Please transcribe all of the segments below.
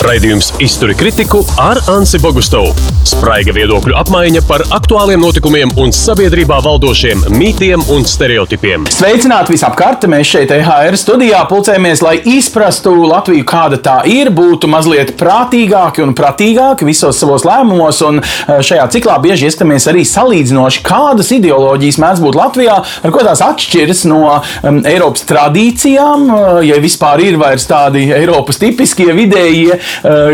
Raidījums Izturi kritiku ar Ansi Bogustovu. Spraiga viedokļu apmaiņa par aktuāliem notikumiem un sabiedrībā valdošiem mītiem un stereotipiem. Sveicināti visapkārt! Mēs šeit EHR studijā pulcējamies, lai izprastu Latviju, kāda tā ir, būtu mazliet prātīgāki un pratīgāki visos savos lēmumos. Un eh, šajā ciklā bieži ieskatāmies arī salīdzinoši, kādas ideoloģijas mēdz būt Latvijā, ar ko tās atšķiras no um, Eiropas tradīcijām, uh, ja vispār ir vairs tādi Eiropas tipiskie vidējie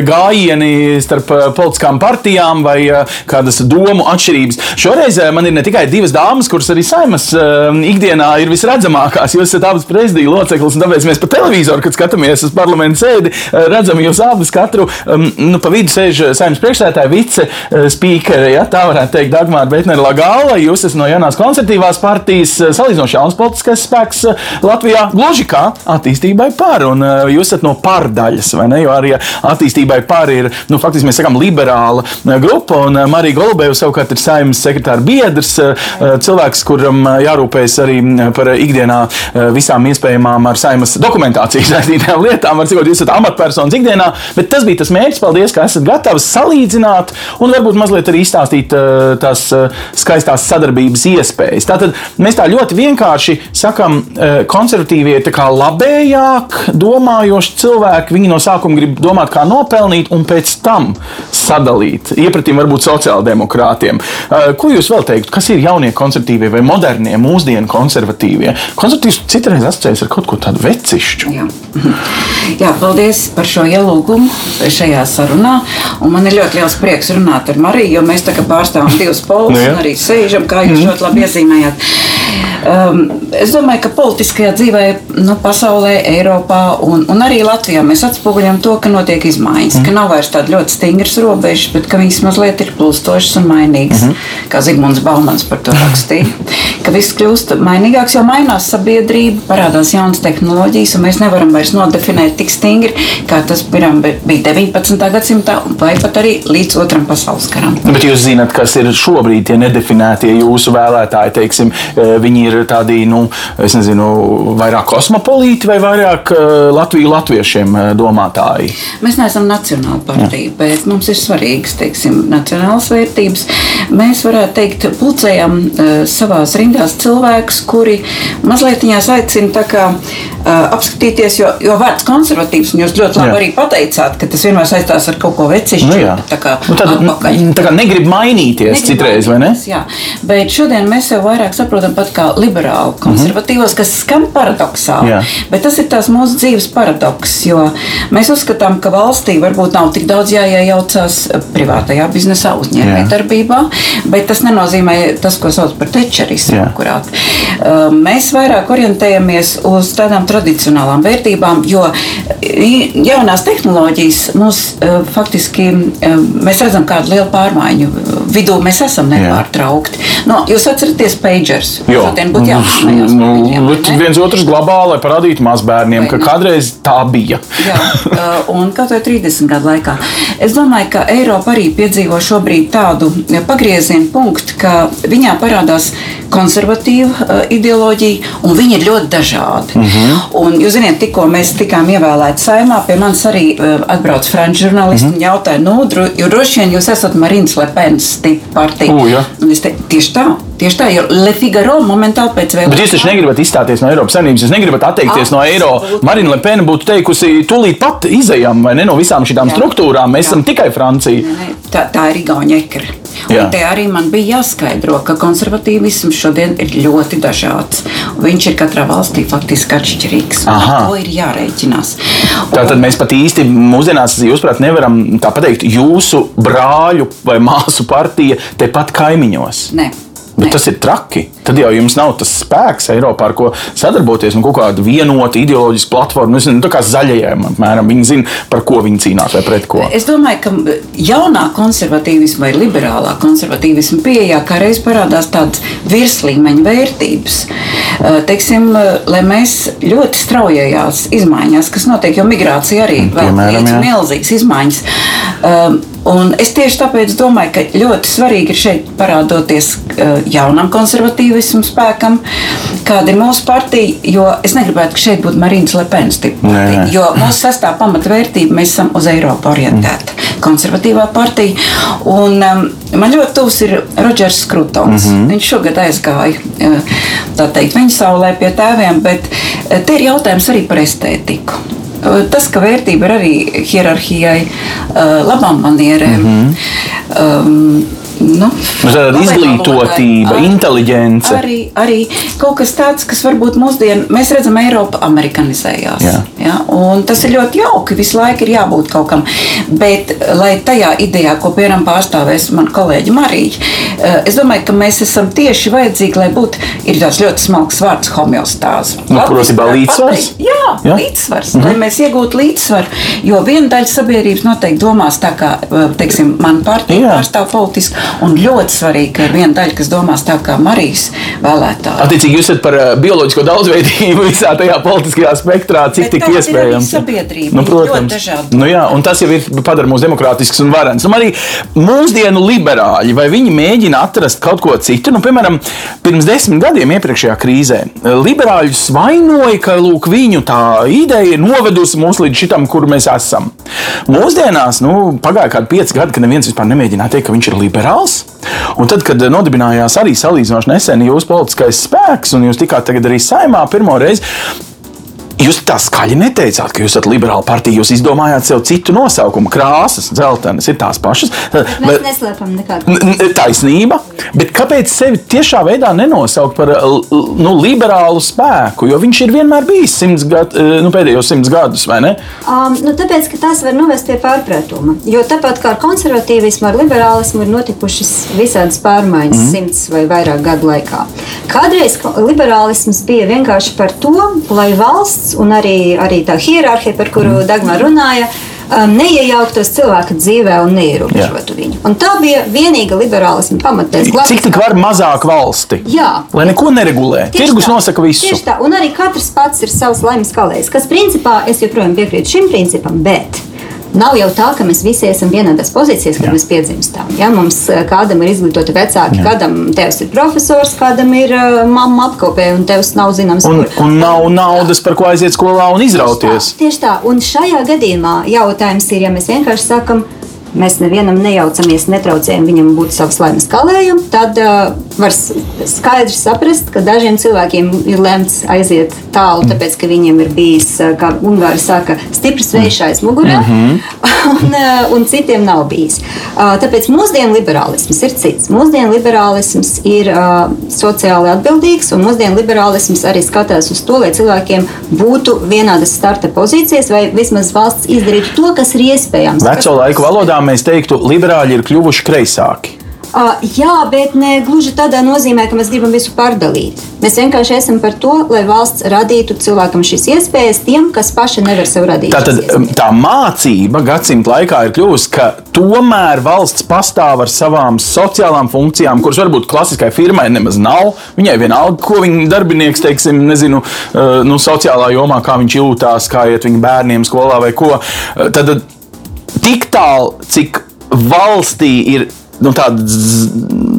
gājieni starp uh, politiskām partijām vai uh, kādas domu atšķirības. Šoreiz man ir ne tikai divas dāmas, kuras arī saimas ikdienā ir visredzamākās. Jūs esat abas prezidija loceklis, un tāpēc mēs pa televizoru, kad skatāmies uz parlamentu sēdi, redzam jūs abas katru. Um, nu, pa vidu sēž saimnes priekšsētāja vice speakere, ja tā varētu teikt, Dagmāra Beitnera Lagāla. Jūs esat no jaunās konservatīvās partijas, salīdzinoši jauns politiskais spēks Latvijā, gluži kā attīstībai par. Un jūs esat no pārdaļas, vai ne? Jo arī attīstībai par ir, nu, faktiski mēs sakām, liberāla uh, grupa. Un uh, Marija Golubēva savukārt ir saimnes sekretāra biedrs, uh, cilvēks, kuram jārūpējas arī par ikdienā visām iespējamām ar saimas dokumentāciju saistītām lietām. Var cikot, jūs esat amatpersonas ikdienā, bet tas bija tas mērķis. Paldies, ka esat gatavi salīdzināt un varbūt mazliet arī izstāstīt tās skaistās sadarbības iespējas. Tātad mēs tā ļoti vienkārši sakam, konservatīvie ir kā labējāk domājoši cilvēki. Viņi no sākuma grib domāt, kā nopelnīt, un pēc tam sadalīt. Iepratīm varbūt sociāldemokrātiem. Ko jūs vēl teiktu? Kas ir jaunie konservatīvie vai modernie, mūsdienu konservatīvie? Konservatīvs citreiz asociējas ar kaut ko tādu vecišķu. Jā. Jā, paldies par šo ielūgumu šajā sarunā. Un man ir ļoti liels prieks runāt ar Mariju, jo mēs tagad pārstāvam divus polus Nu un arī sēžam, kā jūs ļoti labi iezīmējāt. Um, es domāju, ka politiskajā dzīvē, nu, pasaulē, Eiropā un, un arī Latvijā mēs atspoguļojam to, ka notiek izmaiņas, mm. ka nav vairs tādas ļoti stingras robežas, bet ka viņas mazliet ir plūstošas un mainīgas. Mm -hmm. Kā Zigmunds Baumans par to rakstīja, ka viss kļūst mainīgāks, jo mainās sabiedrība, parādās jaunas tehnoloģijas, un mēs nevaram vairs nodefinēt tik stingri, kā tas piram, bija 19. gadsimtā, vai pat arī līdz otram pasaules karam. Bet jūs zināt, kas ir šobrīd tie nedefinētie jūsu vēlētāji. Teiksim, eh, viņi ir tādi, nu, es nezinu, vairāk kosmopolīti vai vairāk eh, Latviju latviešiem eh, domātāji. Mēs neesam nacionāla partija, bet mums ir svarīgas teiksim, nacionālas vērtības. Mēs varētu teikt, pulcējam uh, savā rindās cilvēkus, kuri mazliet viņās aicina tā kā, apskatīties, jo, jo vārds konservatīvs, un jūs ļoti labi Jā. arī pateicāt, ka tas vienmēr saistās ar kaut ko vecišķu. Nu, jā. tā kā nu, tad, atpakaļ. tā kā negrib mainīties Negrib citreiz, vai ne? mainīties, Jā, bet šodien mēs jau vairāk saprotam pat kā liberāli konservatīvos, kas skan paradoxāli. Jā. Bet tas ir tās mūsu dzīves paradoks, jo mēs uzskatām, ka valstī varbūt nav tik daudz jāiejaucās privātajā biznesā, uzņēmējdarbībā, bet tas nenozīmē tas, ko sauc par tečerismu. Uh, Mēs vairāk orientējamies uz tādām tradicionālām vērtībām, jo jaunās tehnoloģijas mūs uh, faktiski, uh, mēs redzam kādu lielu pārmaiņu vidū, mēs esam nepārtraukti. No, jūs atceraties pagers? Šodien būtu jāsmējās Nu, vai bet ne? viens otrs glabā, lai parādītu mazbērniem, Vai ka ne? kādreiz tā bija. Jā, uh, un kaut vai 30 gadu laikā. Es domāju, ka Eiropa arī piedzīvo šobrīd tādu pagrieziena punktu, ka viņā parādās konservatīva uh, ideoloģija, un viņi ir ļoti dažādi. Mm -hmm. Un, jūs zināt, tikko mēs tikām ievēlēti saimā, pie manis arī uh, atbrauc franču žurnālisti mm -hmm. un jautāja, nu, droši vien jūs esat Marijas Lepenas tipa partija. U, jā. Un es teicu, tieši tā. Tieši tā, jo Le Figaro momentāli pēc vēlēšanām. Bet jūs taču negribat izstāties no Eiropas Savienības, jūs negribat atteikties no eiro. Absolūti. Marina Lepena būtu teikusi, tūlīt pat izējām vai ne no visām šīm struktūrām. Mēs Jā. esam tikai Francija. Nē, nē, Tā, tā ir Igaunija ekra. Un te arī man bija jāskaidro, ka konservatīvisms šodien ir ļoti dažāds. Viņš ir katrā valstī faktiski atšķirīgs. To ir jārēķinās. Tātad mēs pat īsti mūsdienās, jūsuprāt, nevaram tā pateikt, jūsu brāļu vai māsu partija tepat kaimiņos. Nē. Bet Nē. tas ir traki. Tad jau jums nav tas spēks Eiropā, ar ko sadarboties, un kaut kāda vienota ideoloģiska platforma. Nu, es nezinu, tā kā zaļajiem, apmēram, viņi zina, par ko viņi cīnās vai pret ko. Es domāju, ka jaunā konservatīvisma vai liberālā konservatīvisma pieejā kā reiz parādās tādas virslīmeņa vērtības. Eh, Teiksim, eh, lai mēs ļoti straujajās izmaiņās, kas notiek, jo migrācija arī līdz jā. milzīgas izmaiņas. Um, Un es tieši tāpēc domāju, ka ļoti svarīgi ir šeit parādoties uh, jaunam konservatīvismu spēkam, kāda ir mūsu partija. Jo es negribētu, ka šeit būtu Marīnas Lepens tipa. Jo mūsu sastāvā pamatvērtība mēs esam uz Eiropu orientēta konservatīvā partija. Un, um, man ļoti tuvs ir Rodžers Skrutons. Mm -hmm. Viņš šogad aizgāja uh, teikt, viņa saulē pie tēviem, bet uh, te ir jautājums arī par estētiku. Tas, ka vērtība ir arī hierarhijai, labām manierēm. Mm -hmm. um, Nu, Tāda izglītotība, inteliģence. Arī, arī kaut kas tāds, kas varbūt mūsdienās mēs redzam, Eiropa amerikanizējās. Jā. Ja? Tas ir ļoti jauki. Visu laiku ir jābūt kaut kam. Bet, lai tajā idejā, ko piemēram pārstāvēs mana kolēģi Marija, eh, es domāju, ka mēs esam tieši vajadzīgi, lai būtu tāds ļoti smalks vārds homeostāze. Nu, Protams, līdzsvars. Jā, jā, līdzsvars. -hmm. Lai mēs iegūtu līdzsvaru. Jo viena daļa sabiedrības noteikti domās tā, kā eh, teiksim, man partija pārstāv politiski. Un ļoti svarīgi, ka ir viena daļa, kas domās tā kā Marijas vēlētāji. Attiecīgi, jūs esat par uh, bioloģisko daudzveidību visā tajā politiskajā spektrā, cik tik iespējams. Sabiedrība, nu, protams, nu, jā, un tas jau ir padara mūs demokrātisks un varens. Nu, arī mūsdienu liberāļi, vai viņi mēģina atrast kaut ko citu? Nu, piemēram, pirms desmit gadiem iepriekšējā krīzē liberāļus vainoja, ka lūk, viņu tā ideja ir novedusi mūs līdz šitam, kur mēs esam. Mūsdienās nu, pagāja kādi pieci gadi, kad neviens vispār nemēģināja teikt, ka viņš ir liberāls liberāls. Un tad, kad nodibinājās arī salīdzinoši nesen jūsu politiskais spēks, un jūs tikāt arī saimā pirmo reizi, Jūs tā skaļi neteicāt, ka jūs esat liberāla partija. Jūs izdomājāt sev citu nosaukumu. Krāsas, dzeltenas ir tās pašas. Mēs bet, neslēpam nekādu. Taisnība. Bet kāpēc sevi tiešā veidā nenosaukt par nu, liberālu spēku? Jo viņš ir vienmēr bijis gad, nu, pēdējos simts gadus, vai ne? Um, nu, tāpēc, ka tas var novest pie pārpratuma. Jo tāpat kā ar konservatīvismu, ar liberālismu ir notikušas visādas pārmaiņas mm. simts vai vairāk gadu laikā. Kādreiz liberālisms bija vienkārši par to, lai valsts valsts un arī, arī tā hierarhija, par kuru mm. Dagmar runāja. Um, neiejauktos cilvēka dzīvē un neierobežotu viņu. Un tā bija vienīgā liberālisma pamatēs. Cik tik var mazāk valsti? Jā. Lai neko neregulē. Tieši Tirgus tā, nosaka visu. Tieši tā. Un arī katrs pats ir savs laimes kalējs, kas principā es joprojām piekrītu šim principam, bet Nav jau tā, ka mēs visi esam vienādās pozīcijās, kad Jā. mēs piedzimstam. Ja? Mums eh, kādam ir izglītoti vecāki, Jā. kādam tevs ir profesors, kādam ir uh, mamma apkopē, un tevs nav zināms, un, kur. Un nav naudas, par ko aiziet skolā un izrauties. Tieši tā, tieši tā. Un šajā gadījumā jautājums ir, ja mēs vienkārši sakam, mēs nevienam nejaucamies, netraucējam viņam būt savas laimes kalējam, tad uh, var skaidri saprast, ka dažiem cilvēkiem ir lemts aiziet tālu, mm. tāpēc ka viņiem ir bijis, kā Ungāri saka, stiprs vējš aiz mugurā, mm -hmm. un, un citiem nav bijis. Tāpēc mūsdienu liberālisms ir cits. Mūsdienu liberālisms ir uh, sociāli atbildīgs, un mūsdienu liberālisms arī skatās uz to, lai cilvēkiem būtu vienādas starta pozīcijas, vai vismaz valsts izdarītu to, kas ir iespējams. Veco laiku valodā mēs teiktu, liberāļi ir kļuvuši kreisāki. Uh, jā, bet ne gluži tādā nozīmē, ka mēs gribam visu pārdalīt. Mēs vienkārši esam par to, lai valsts radītu cilvēkam šīs iespējas, tiem, kas paši nevar sev radīt. Tā, tad, tā mācība gadsimta laikā ir kļuvusi, ka tomēr valsts pastāv ar savām sociālām funkcijām, kuras varbūt klasiskai firmai nemaz nav. Viņai vienalga, ko viņa darbinieks, teiksim, nezinu, nu, sociālā jomā, kā viņš jūtās, kā iet viņa bērniem skolā vai ko. Tad, tik tālu, cik valstī ir nu, tāda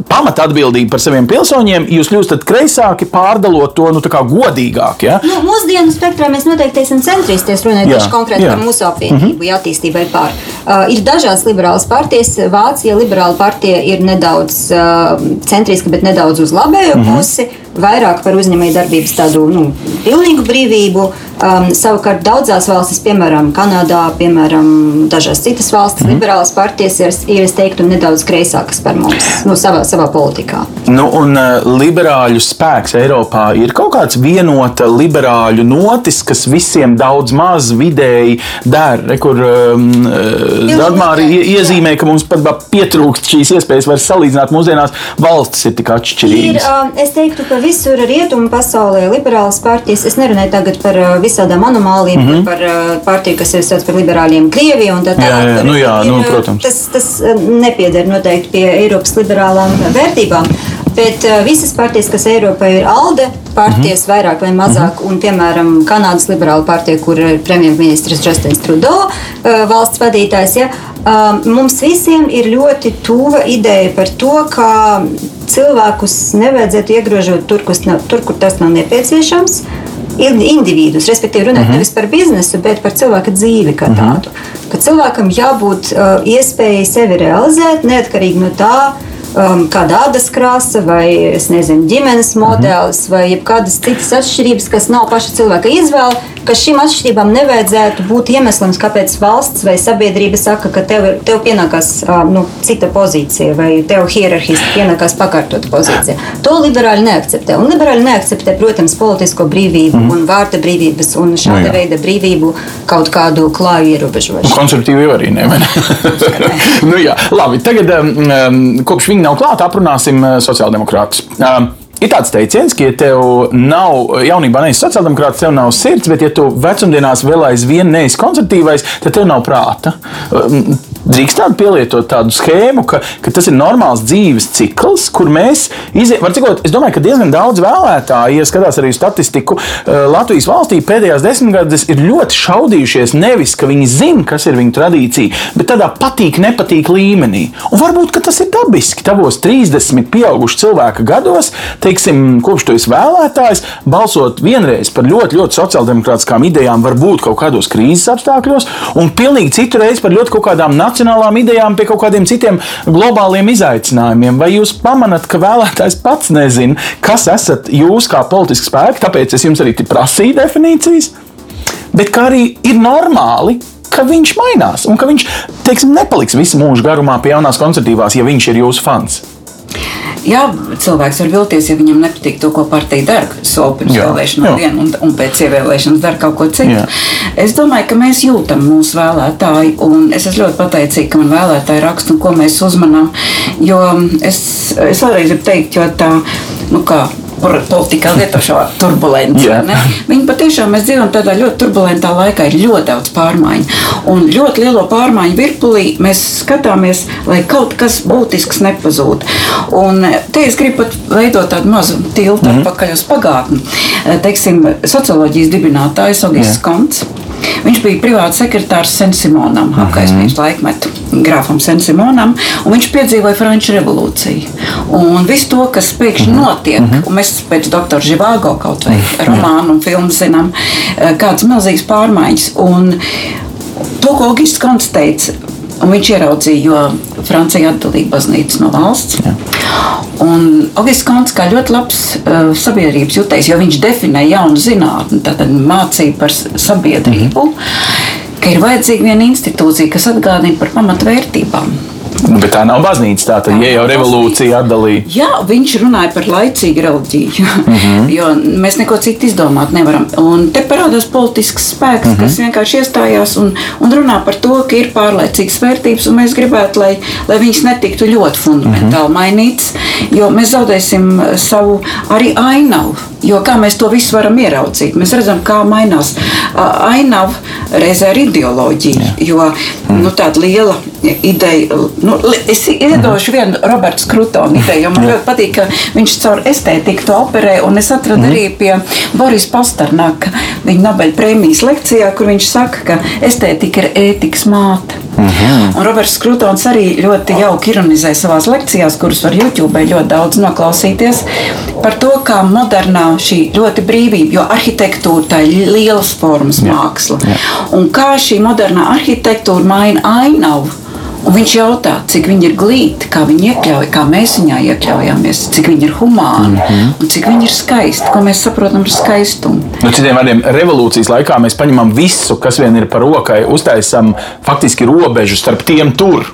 pamata atbildība par saviem pilsoņiem, jūs kļūstat kreisāki, pārdalot to nu, godīgāk. Ja? Nu, mūsdienu spektrā mēs noteikti esam centristi. Es runāju tieši konkrēti jā. par mūsu apvienību, mm -hmm. attīstībai pār. Uh, ir dažādas liberālas partijas. Vācija liberāla partija ir nedaudz uh, centriska, bet nedaudz uz labējo mm -hmm. pusi vairāk par uzņēmējdarbības tādu nu, pilnīgu brīvību. Um, savukārt daudzās valstīs, piemēram, Kanādā, piemēram, dažās citas valstis, mm. liberālās partijas ir, ir, es teiktu, nedaudz kreisākas par mums nu, savā, savā politikā. Nu, un uh, liberāļu spēks Eiropā ir kaut kāds vienota liberāļu notis, kas visiem daudz maz vidēji der, re, kur um, uh, Dagmāri iezīmē, ka mums pat pietrūkst šīs iespējas vairs salīdzināt mūsdienās valstis ir tik atšķirīgas. Ir, um, es teiktu, ka visur rietumu pasaulē liberālas partijas, es nerunāju tagad par uh, visādām anomālijām, mm -hmm. par uh, partiju, kas ir sauc par liberāļiem Krieviju un tā tālāk. Jā, jā, nu, jā, nu, protams. Tas, tas nepieder noteikti pie Eiropas liberālām vērtībām. Bet uh, visas partijas, kas Eiropā ir ALDE, partijas mm -hmm. vairāk vai mazāk, mm -hmm. un piemēram Kanādas liberāla partija, kur ir premjerministrs Justins Trudeau, uh, valsts vadītājs, ja, uh, mums visiem ir ļoti tuva ideja par to, ka cilvēkus nevajadzētu iegrožot tur, nav, tur kur tas nav nepieciešams individus, respektīvi runāt uh mhm. -huh. nevis par biznesu, bet par cilvēka dzīvi kā uh mhm. -huh. tādu. Ka cilvēkam jābūt uh, iespējai sevi realizēt neatkarīgi no tā, um, kāda ādas krāsa, vai nezinu, ģimenes mhm. modelis, -hmm. vai kādas citas atšķirības, kas nav paša cilvēka izvēle, ka šīm atšķirībām nevajadzētu būt iemeslam, kāpēc valsts vai sabiedrība saka, ka tev, tev pienākās um, nu, cita pozīcija, vai tev hierarhiski pienākās pakārtot pozīcija. To liberāļi neakceptē. Un liberāļi neakceptē, protams, politisko brīvību -hmm. un vārda brīvības un šāda no, nu veida brīvību kaut kādu klāju ierobežošanu. Konservatīvi jau arī ne. nu, jā, labi, tagad um kopš viņa nav klāta, aprunāsim eh, sociāldemokrātus. Um, Ir tāds teiciens, ka, ja tev nav jaunībā neesi sociāldemokrāts, tev nav sirds, bet, ja tu vecumdienās vēl aizvien neesi konservatīvais, tad tev nav prāta. Drīkst tādu pielietot tādu schēmu, ka, ka tas ir normāls dzīves cikls, kur mēs izējām. Es domāju, ka diezgan daudz vēlētāju, ja skatās arī statistiku, uh, Latvijas valstī pēdējās desmitgades ir ļoti šaudījušies nevis, ka viņi zina, kas ir viņu tradīcija, bet tādā patīk, nepatīk līmenī. Un varbūt tas ir dabiski tavos 30 pieaugušu cilvēku gados teiksim, kopš tu esi vēlētājs, balsot vienreiz par ļoti, ļoti sociāldemokrātiskām idejām, varbūt kaut kādos krīzes apstākļos, un pilnīgi citu reizi par ļoti kaut kādām nacionālām idejām, pie kaut kādiem citiem globāliem izaicinājumiem. Vai jūs pamanāt, ka vēlētājs pats nezina, kas esat jūs kā politiski spēki, tāpēc es jums arī prasīju definīcijas, bet kā arī ir normāli ka viņš mainās un ka viņš teiksim, nepaliks visu mūžu garumā pie jaunās koncertīvās, ja viņš ir jūsu fans. Jā, cilvēks var vilties, ja viņam nepatīk to, ko partija dara. Soli pirms vēlēšanām vienu un, un pēc ievēlēšanas dara kaut ko citu. Jā. Es domāju, ka mēs jūtam mūsu vēlētāju, un es esmu ļoti pateicīga, ka man vēlētāji raksta un ko mēs uzmanām. Jo es, es vēlreiz gribu teikt, jo tā, nu kā politikā lieto šo turbulenci. Viņi patiešām mēs dzīvojam tādā ļoti turbulentā laikā, ir ļoti daudz pārmaiņu. Un ļoti lielo pārmaiņu virpulī mēs skatāmies, lai kaut kas būtisks nepazūd. Un te es gribu pat veidot tādu mazu tiltu mm -hmm. atpakaļ uz pagātni. Teiksim, socioloģijas dibinātājs Augusts Konts. Viņš bija privāts sekretārs Sensimonam, mhm. apgaismības laikmetu grāfam Sensimonam, un viņš piedzīvoja Franču revolūciju. Un visu to, kas pēkšņi mhm. notiek, mhm. un mēs pēc doktora Živāgo kaut vai romānu un filmu zinām, eh, kādas milzīgas pārmaiņas. Un to, ko Augusts Konts teica, Un viņš ieraudzīja, jo Francija atdalīja baznīcu no valsts. Jā. Un Augusts Konts kā ļoti labs uh, sabiedrības jutējs, jo viņš definē jaunu zinātni, tātad mācību par sabiedrību, mm -hmm. ka ir vajadzīga viena institūcija, kas atgādina par pamatvērtībām. Nu, bet tā nav baznīca. Tā tad, ja jau revolūcija atdalīja. Jā, viņš runāja par laicīgu reliģiju, mm -hmm. jo mēs neko citu izdomāt nevaram. Un te parādās politisks spēks, mm -hmm. kas vienkārši iestājās un, un runā par to, ka ir pārliecīgas vērtības, un mēs gribētu, lai, lai viņas netiktu ļoti fundamentāli mm -hmm. mainītas, jo mēs zaudēsim savu arī ainavu. Jo kā mēs to visu varam ieraudzīt? Mēs redzam, kā mainās ainava reizē ar ideoloģiju. Jā. Jo nu, tāda liela ideja, nu, es iedošu vienu Roberts Krutonu ideju, man ļoti patīk, ka viņš caur estētiku to operē, un es atradu mm. arī pie Boris Pasternaka viņa Nobel prēmijas lekcijā, kur viņš saka, ka estētika ir ētikas māte. Mm -hmm. Un Roberts Krutons arī ļoti jauki ironizē savās lekcijās, kuras var YouTube ļoti daudz noklausīties, par to, kā modernā šī ļoti brīvība, jo arhitektūra tā ir lielas formas jā, māksla, jā. un kā šī modernā arhitektūra maina ainavu Un viņš jautā, cik viņi ir glīti, kā viņi iekļauj, kā mēs viņā iekļaujamies, cik viņi ir humāni mm -hmm. un cik viņi ir skaisti, ko mēs saprotam ar skaistumu. Nu, citiem vārdiem, revolūcijas laikā mēs paņemam visu, kas vien ir par rokai, uztaisām faktiski robežu starp tiem tur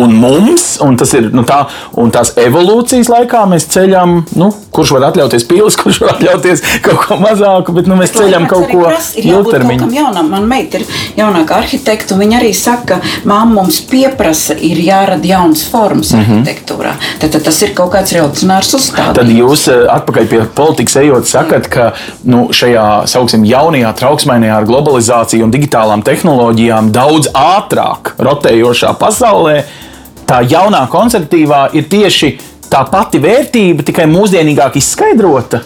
un mums, un tas ir nu, tā, un tās evolūcijas laikā mēs ceļam, nu, kurš var atļauties pīlis, kurš var atļauties kaut ko mazāku, bet nu, mēs ceļam kaut ko ilgtermiņā. Jaunam, man meita ir jaunāka arhitekta, un viņa arī saka, ka mamma mums pieprasa, ir jārada jaunas formas mm -hmm. arhitektūrā. Tad, tad tas ir kaut kāds revolucionārs uzstādījums. Tad jūs eh, atpakaļ pie politikas ejot, sakat, ka nu, šajā, sauksim, jaunajā trauksmainajā ar globalizāciju un digitālām tehnoloģijām daudz ātrāk rotējošā pasaulē tā jaunā konservatīvā ir tieši tā pati vērtība, tikai mūsdienīgāk izskaidrota.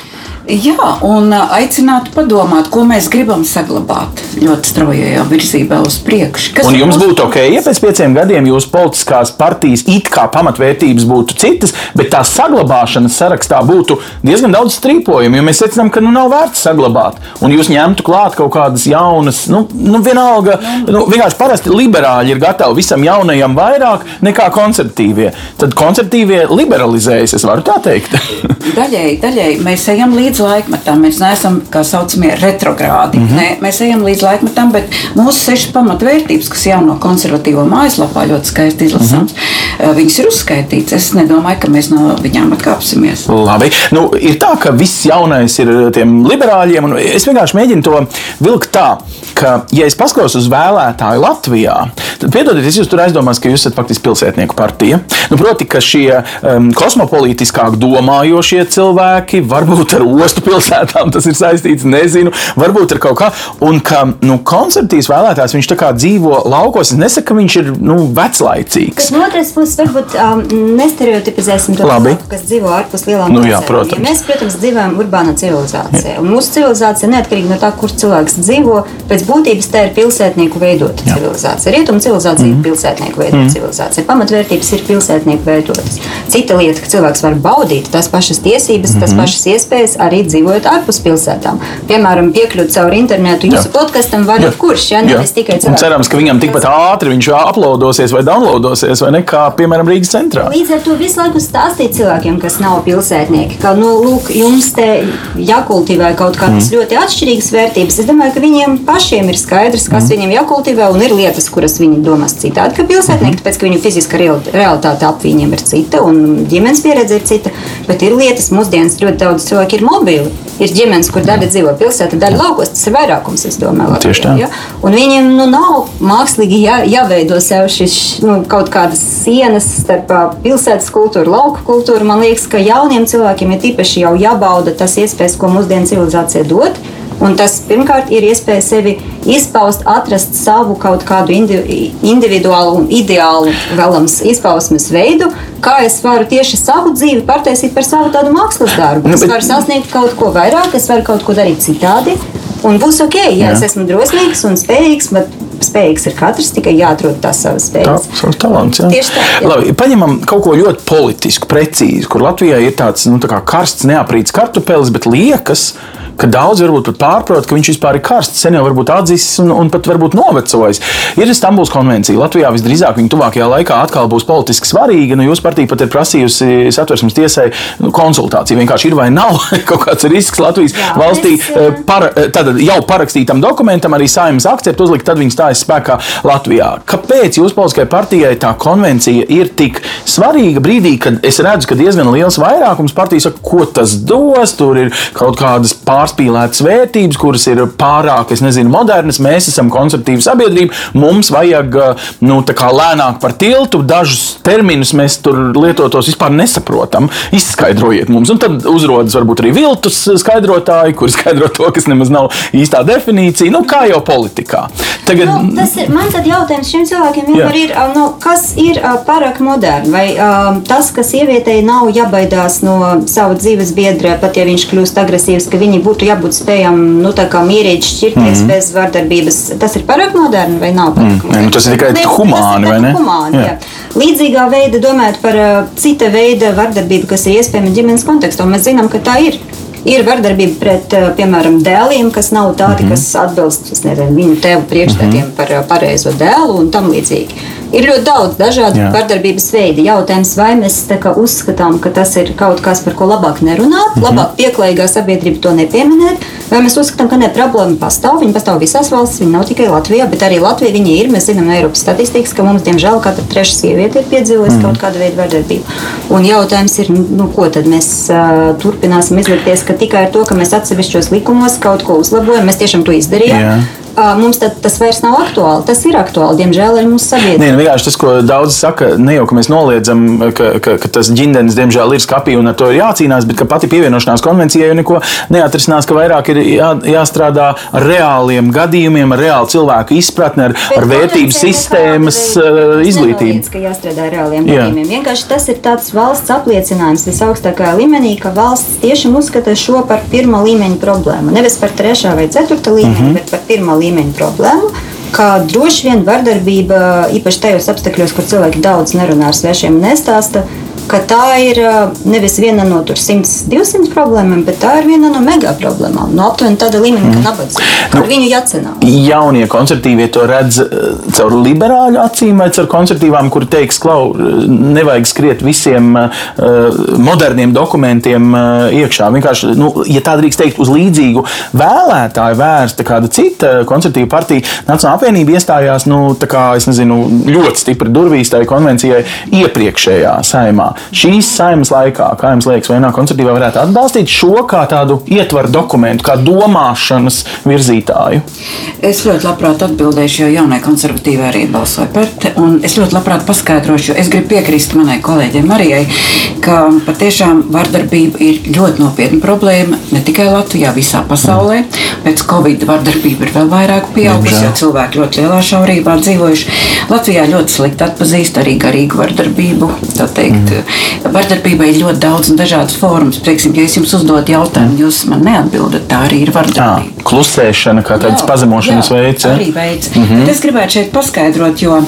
Jā, un aicinātu padomāt, ko mēs gribam saglabāt ļoti straujajā virzībā uz priekšu. Kas un jums būtu ok, ja pēc pieciem gadiem jūsu politiskās partijas it kā pamatvērtības būtu citas, bet tā saglabāšanas sarakstā būtu diezgan daudz strīpojumu, jo mēs secinām, ka nu, nav vērts saglabāt. Un jūs ņemtu klāt kaut kādas jaunas, nu, nu vienalga, nu, vienkārši parasti liberāļi ir gatavi visam jaunajam vairāk nekā konservatīvie. Tad konservatīvie liberalizējas, es varu tā teikt. daļēji, daļēji mēs ejam līdz līdz laikmetam. Mēs neesam tā saucamie retrogrādi. Mm -hmm. ne, mēs ejam līdz laikmetam, bet mūsu sešas pamatvērtības, kas jau no konservatīvo mājaslapā ļoti skaisti izlasāmas, mm -hmm. viņas ir uzskaitītas. Es nedomāju, ka mēs no viņām atkāpsimies. Labi. Nu, ir tā, ka viss jaunais ir tiem liberāļiem, es vienkārši mēģinu to vilkt tā, ka, ja es paskatos uz vēlētāju Latvijā, tad piedodiet, es jūs tur aizdomās, ka jūs esat faktiski pilsētnieku partija. Nu, proti, ka šie um, kosmopolitiskāk domājošie cilvēki varbūt ar ostu pilsētām tas ir saistīts, nezinu, varbūt ar kaut kā. Un ka nu, koncertīs vēlētājs viņš tā kā dzīvo laukos, es nesaku, ka viņš ir nu, veclaicīgs. Bet no otras puses, varbūt um, nestereotipizēsim to cilvēku, kas dzīvo ārpus lielām nu, jā, protams. Ja mēs, protams, dzīvojam urbānā civilizācijā. Un mūsu civilizācija neatkarīgi no tā, kur cilvēks dzīvo, pēc būtības tā ir pilsētnieku veidota jā. civilizācija. Rietumu civilizācija mm -hmm. ir mhm. pilsētnieku veidota mm -hmm. civilizācija. Pamatvērtības ir pilsētnieku veidotas. Cita lieta, ka cilvēks var baudīt tās pašas tiesības, mm -hmm. tās mhm. pašas iespējas arī dzīvojot ārpus pilsētām. Piemēram, piekļūt caur internetu jūsu podkastam var jebkurš, ja nevis tikai cilvēks. Cerams, ka viņam tikpat ātri viņš uploadosies vai downloadosies, vai ne kā, piemēram, Rīgas centrā. Līdz ar to visu laiku stāstīt cilvēkiem, kas nav pilsētnieki, ka, nu, lūk, jums te jākultivē kaut kādas mm. ļoti atšķirīgas vērtības. Es domāju, ka viņiem pašiem ir skaidrs, kas mm. viņiem jākultivē, un ir lietas, kuras viņi domās citādi, ka pilsētnieki, mm. tāpēc, ka viņu fiziska realitāte ap viņiem ir cita un ģimenes pieredze ir cita, bet ir lietas, mūsdienas ļoti daudz cilvēku ir mobili. Ir ģimenes, kur daļa dzīvo pilsētā, daļa laukos. Tas ir vairākums, es domāju. Latvijā, Tieši tā. Ja? Un viņiem nu, nav mākslīgi jā, jāveido sev šis nu, kaut kādas sienas starp pilsētas kultūru, lauku kultūru. Man liekas, ka jauniem cilvēkiem ir īpaši jau jābauda tas iespējas, ko mūsdienu civilizācija dod. Un tas pirmkārt ir iespēja sevi izpaust, atrast savu kaut kādu individuālu un ideālu vēlams izpausmes veidu, kā es varu tieši savu dzīvi pārtaisīt par savu tādu mākslas darbu. Nu, es varu sasniegt kaut ko vairāk, es varu kaut ko darīt citādi. Un būs ok, ja Jā. es esmu drosmīgs un spējīgs, bet spējīgs ir katrs, tikai jāatrod tās savas spējas. Tā, savs talants, jā. Tieši tā. Jā. Labi, paņemam kaut ko ļoti politisku, precīzu, kur Latvijā ir tāds nu, tā karsts, neaprīts kartupelis, bet liekas, ka ka daudzi varbūt pārprot, ka viņš vispār ir karsts, sen jau varbūt atzīstis un, un pat varbūt novecojis. Ir Stambuls konvencija. Latvijā visdrīzāk viņa tuvākajā laikā atkal būs politiski svarīga. Nu, jūs partija pat ir prasījusi satversmes tiesai nu, konsultāciju. Vienkārši ir vai nav kaut kāds risks Latvijas Jā, valstī es, eh, para, eh, jau parakstītam dokumentam, arī saimnes akceptu uzlikt, tad viņi stājas spēkā Latvijā. Kāpēc jūs politiskajai partijai tā konvencija ir tik svarīga brīdī, kad es redzu, ka diezgan liels vairākums partijas saka, ko tas dos, tur ir kaut kādas pārspīlētas pārspīlētas vērtības, kuras ir pārāk, es nezinu, modernas. Mēs esam konservatīva sabiedrība. Mums vajag nu, lēnāk par tiltu. Dažus terminus mēs tur lietotos vispār nesaprotam. Izskaidrojiet mums. Un tad uzrodas varbūt arī viltus skaidrotāji, kuri skaidro to, kas nemaz nav īstā definīcija. Nu, kā jau politikā. Tagad... Nu, tas ir man tad jautājums šiem cilvēkiem ir, nu, kas ir pārāk moderni? Vai um, tas, ka sievietei nav jābaidās no sava dzīves biedra, pat ja viņš kļūst agresīvs, ka viņi būtu būtu jābūt spējām nu, mierīgi šķirties mm. bez vardarbības. Tas ir pārāk moderni vai nav? Mm. Ne, nu, tas ir tikai humāni, vai ne? Humāni, jā. Jā. Līdzīgā veida domājot par uh, cita veida vardarbību, kas ir iespējama ģimenes kontekstā. Mēs zinām, ka tā ir. Ir vardarbība pret, uh, piemēram, dēliem, kas nav tādi, mm -hmm. kas atbilst nezinu, viņu tēvu priekšstatiem mm -hmm. par uh, pareizo dēlu un tam līdzīgi. Ir ļoti daudz dažādu Jā. vardarbības veidu. Jautājums, vai mēs uzskatām, ka tas ir kaut kas, par ko labāk nerunāt, mm -hmm. labāk pieklājīgā sabiedrība to nepieminēt, vai mēs uzskatām, ka ne problēma pastāv. Viņa pastāv visās valstīs, viņa nav tikai Latvijā, bet arī Latvija viņa ir. Mēs zinām no Eiropas statistikas, ka mums, diemžēl, katra trešā sieviete ir piedzīvojusi mm -hmm. kaut kādu veidu vardarbību. Un jautājums ir, nu, ko tad mēs uh, turpināsim izlikties, ka tikai ar to, ka mēs atsevišķos likumos kaut ko uzlabojam, mēs tiešām to izdarījām. Jā mums tas vairs nav aktuāli. Tas ir aktuāli, diemžēl, arī mūsu sabiedrībā. Nē, nu, vienkārši tas, ko daudzi saka, ne jau ka mēs noliedzam, ka, ka, ka tas ģimenes, diemžēl, ir skapī un ar to ir jācīnās, bet ka pati pievienošanās konvencijai jau neko neatrisinās, ka vairāk ir jā, jāstrādā ar reāliem gadījumiem, ar reālu cilvēku izpratni, ar, Bet ar vērtību sistēmas uh, izglītību. nenoliedz, ka jāstrādā ar reāliem Jā. gadījumiem. Vienkārši tas ir tāds valsts apliecinājums visaugstākajā līmenī, ka valsts tiešām uzskata šo par pirmā līmeņa problēmu. Nevis par trešā vai ceturtā līmeni, Mhm. mm -hmm. bet par pirmā līmeņa problēmu. Kā droši vien vardarbība, īpaši tajos apstākļos, kur cilvēki daudz nerunā ar svešiem un nestāsta, ka tā ir ā, nevis viena no tur 100, 200 problēmām, bet tā ir viena no mega problēmām. No aptuveni tāda līmeņa, Mhm. ka nabadzība. Ar viņu jācenā. Jaunie konservatīvie to redz eh, caur liberāļu acīm vai caur konservatīvām, kuri teiks, ka nevajag skriet visiem uh, moderniem dokumentiem uh, iekšā. Vienkārši, nu, ja tā drīkst teikt, uz līdzīgu vēlētāju vērsta kāda cita konservatīva partija, Nacionāla apvienība iestājās nu, tā kā, es nezinu, ļoti stipri durvīs tai konvencijai iepriekšējā saimā. Šīs saimas laikā, kā jums liekas, vai vienā konservatīvā varētu atbalstīt šo kā tādu ietvaru dokumentu, kā domāšanas virzītāju? Es ļoti labprāt atbildēšu, jo jaunie konservatīvi arī balsoja par te. un Es ļoti labprāt paskaidrošu, jo es gribu piekrist manai kolēģei Marijai, ka patiešām vardarbība ir ļoti nopietna problēma ne tikai Latvijā, visā pasaulē. Pēc Covid vardarbība ir vēl vairāk pieaugusi, jo cilvēki ļoti lielā šaurībā dzīvojuši. Latvijā ļoti slikti atpazīst arī garīgu vardarbību. Tā teikt, vardarbībai ir ļoti daudz un dažādas formas. Teiksim, ja es jums uzdodu jautājumu, jūs man neatbildat, tā arī ir Jā, vardarbība. klusēšana, kā tāds Jā, pazemošanas jā, veids. ja? Arī veids. Mm -hmm. Es gribētu šeit paskaidrot, jo,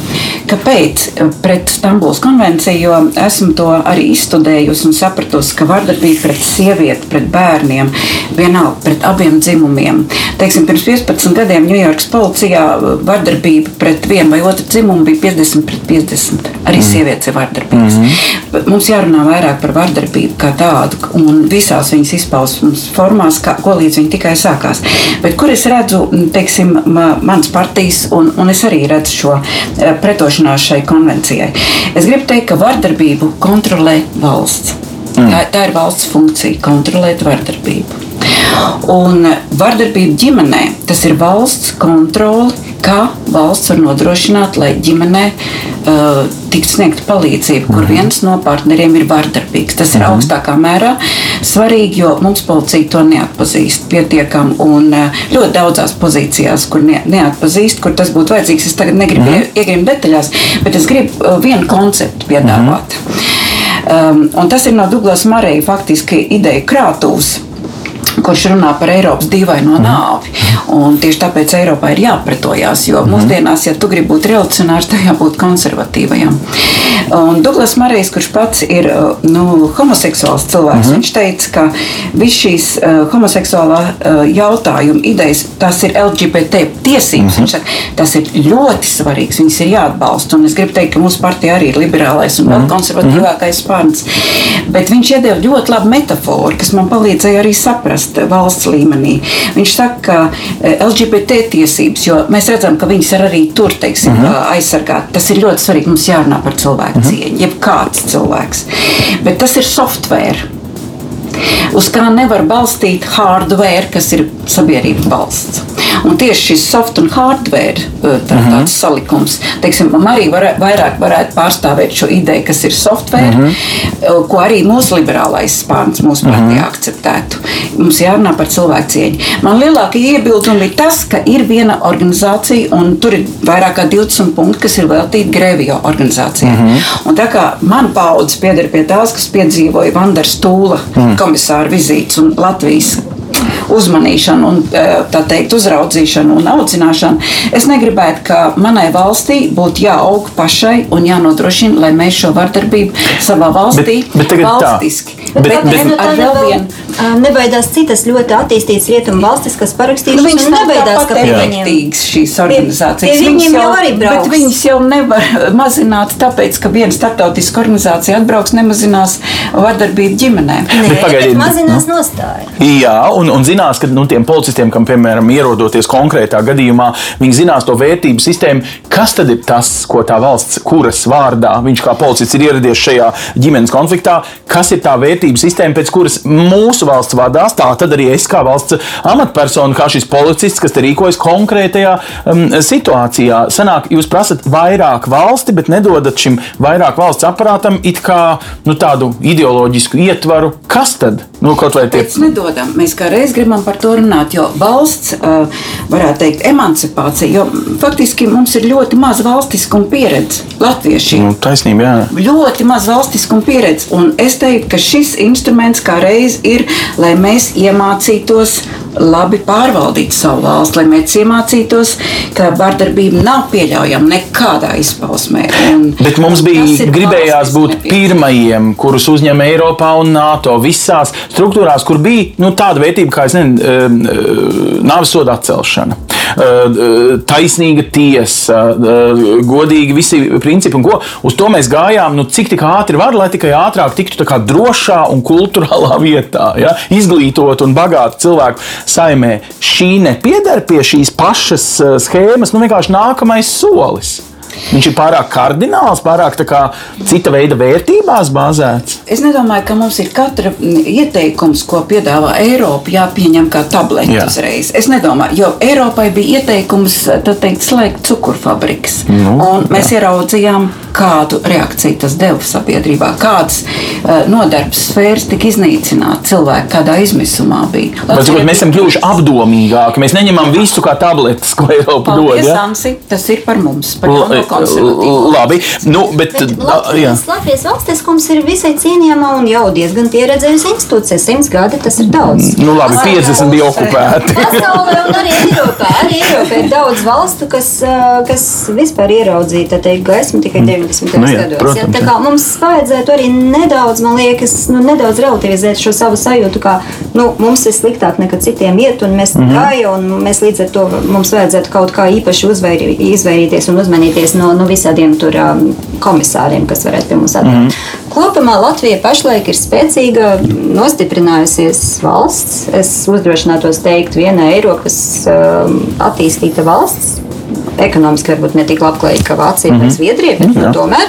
kāpēc pret Stambulas konvenciju, jo esmu to arī izstudējusi un sapratusi, ka vardarbība pret sievieti, pret bērniem, vienalga pret abiem dzimumiem. Teiksim, pirms 15 gadiem Ņujorkas policijā vardarbība pret vienu vai otru dzimumu bija 50 pret 50. Arī mm. sievietes ir vardarbīgas. Mm -hmm. Mums jārunā vairāk par vardarbību kā tādu, un visās viņas izpausmes formās, kā, ko līdz viņa tikai sākās. Bet kur es redzu, teiksim, ma, mans partijas, un, un es arī redzu šo eh, pretošanās šai konvencijai. Es gribu teikt, ka vardarbību kontrolē valsts. Mm. Tā, tā ir valsts funkcija - kontrolēt vardarbību. Un vardarbība ģimenē tas ir valsts kontrole, kā valsts var nodrošināt, lai ģimenē uh, tiktu sniegta palīdzība, kur viens no partneriem ir vardarbīgs. Tas ir augstākā mērā svarīgi, jo mums policija to neatpazīst pietiekami un uh, ļoti daudzās pozīcijās, kur ne, neatpazīst, kur tas būtu vajadzīgs. Es tagad negribu mm. iegrimt detaļās, bet es gribu uh, vienu konceptu piedāvāt. Um, un tas ir no Douglas Marija faktiski ideja krātuvs kurš runā par Eiropas dīvaino nāvi. Un tieši tāpēc Eiropā ir jāpretojās, jo mūsdienās, ja tu gribi būt revolucionārs, tad jābūt konservatīvajam. Un Douglas Marijs, kurš pats ir nu, homoseksuāls cilvēks, mm viņš teica, ka visas šīs uh, homoseksuālā uh, jautājuma idejas, tas ir LGBT tiesības. Mm. Viņš saka, tas ir ļoti svarīgs, viņas ir jāatbalsta. Un es gribu teikt, ka mūsu partija arī ir liberālais un vēl konservatīvākais spārns. Bet viņš iedeva ļoti labu metaforu, kas man palīdzēja arī saprast valsts līmenī. Viņš saka, ka LGBT tiesības, jo mēs redzam, ka viņas ir arī tur teiksim, uh -huh. aizsargāt. Tas ir ļoti svarīgi. Mums jārunā par cilvēku uh -huh. cieņu, jeb kāds cilvēks. Bet tas ir software. Uz kā nevar balstīt hardware, kas ir sabiedrības balsts. Un tieši šis soft un hardware tā, uh -huh. tāds salikums, teiksim, arī var, vairāk varētu pārstāvēt šo ideju, kas ir software, uh -huh. ko arī mūsu liberālais spārns mūsu partijā uh -huh. akceptētu. Mums jārunā par cilvēku cieņu. Man lielākie iebildumi ir tas, ka ir viena organizācija, un tur ir vairāk kā 20 punkti, kas ir veltīti Grēvijo organizācijai. Uh -huh. Un tā kā man paudze pieder pie tās, kas piedzīvoja Vandars Tūla -huh. komisāra vizītes un Latvijas uzmanīšanu, un, tā teikt, uzraudzīšanu un audzināšanu. Es negribētu, ka manai valstī būtu jāaug pašai un jānodrošina, lai mēs šo vardarbību savā valstī Bet- bet tagad tā. valstiski. Bet- Bet, bet- bet, nu, ar vēl vēl, vienu. Nebaidās citas ļoti attīstītas rietumu valstis, kas parakstījušas. Nu, viņas nebaidās, ka pie efektīvas šīs organizācijas. pie viņiem jau arī brauks. Bet viņas jau nevar mazināt, tāpēc, ka viena starptautiska organizācija atbrauks, nemazinās vardarbību ģimenē. Nē, Bet pagaidiet, bet mazinās nostāja. Jā, un, un zināmā zinās, ka nu, tiem policistiem, kam, piemēram, ierodoties konkrētā gadījumā, viņi zinās to vērtību sistēmu, kas tad ir tas, ko tā valsts, kuras vārdā viņš kā policists ir ieradies šajā ģimenes konfliktā, kas ir tā vērtību sistēma, pēc kuras mūsu valsts vadās, tā tad arī es kā valsts amatpersona, kā šis policists, kas te rīkojas konkrētajā um, situācijā. Sanāk, jūs prasat vairāk valsti, bet nedodat šim vairāk valsts aparātam it kā nu, tādu ideoloģisku ietvaru. Kas tad? Nu, kaut vai tie Mēs nedodam, mēs kā reiz gribam par to runāt, jo valsts, varētu teikt, emancipācija, jo faktiski mums ir ļoti maz valstiskuma pieredze latviešiem. nu, taisnība, jā. ļoti maz valstiskuma pieredze. Un es teiktu, ka šis instruments kā reiz ir, lai mēs iemācītos labi pārvaldīt savu valsti, lai mēs iemācītos, ka vardarbība nav pieļaujama nekādā izpausmē. Un, Bet mums bija gribējās būt pirmajiem, kurus uzņem Eiropā un NATO visās struktūrās, kur bija nu, tāda vērtība kā nāves soda atcelšana. Eh, Taisnīga tiesa, eh, godīgi visi principi, un ko uz to mēs gājām. Nu, cik tik ātri var, lai tikai ātrāk tiktu drošā un kultūrālā vietā, ja? izglītot un bagātu cilvēku saimē. Šī nepiedara pie šīs pašas eh, schēmas, nu vienkārši nākamais solis. Viņš ir pārāk kardināls, pārāk tā kā cita veida vērtībās bāzēts. Es nedomāju, ka mums ir katra ieteikums, ko piedāvā Eiropa, jāpieņem kā tableti Jā. uzreiz. Es nedomāju, jo Eiropai bija ieteikums, teikt, slēgt cukurfabrikas. Nu, un mēs jā. ieraudzījām, kādu reakciju tas deva sabiedrībā, kādas uh, nodarbes sfēras tika iznīcinātas, cilvēki kādā izmisumā bija. Bet, cikot, mēs esam kļuvuši apdomīgāki. Mēs neņemam visu kā tabletes, ko Eiropa dod. Ja? Ansi, tas ir par mums, par jauno konservatīvo. Labi, nu, bet, Bet. Latvijas, Latvijas valstiskums ir visai cienījama un jau diezgan pieredzējusi institūcija. Simts gadi tas ir daudz. Nu, labi, Pasaulē- 50 bija okupēti. Pasaulē un arī Eiropā. Arī Eiropā ir daudz valstu, kas, kas vispār ieraudzīja tā teikt, gaismu tikai 90. Nu jā, gados. protams, jā. kā mums vajadzētu arī nedaudz, man liekas, nu, nedaudz relativizēt šo savu sajūtu, ka nu, mums ir sliktāk nekā citiem iet, un mēs Mhm. gājām, un mēs līdz ar to mums vajadzētu kaut kā īpaši uzvairi, izvairīties un uzmanīties no, no visādiem tur um, komisāriem, kas varētu pie mums atnākt. Mhm. Kopumā Latvija pašlaik ir spēcīga, nostiprinājusies valsts. Es uzdrošinātos teikt, viena Eiropas um, attīstīta valsts. Ekonomiski varbūt ne tik labklājīga kā Vācija vai Zviedrija, bet nu, Jā. tomēr.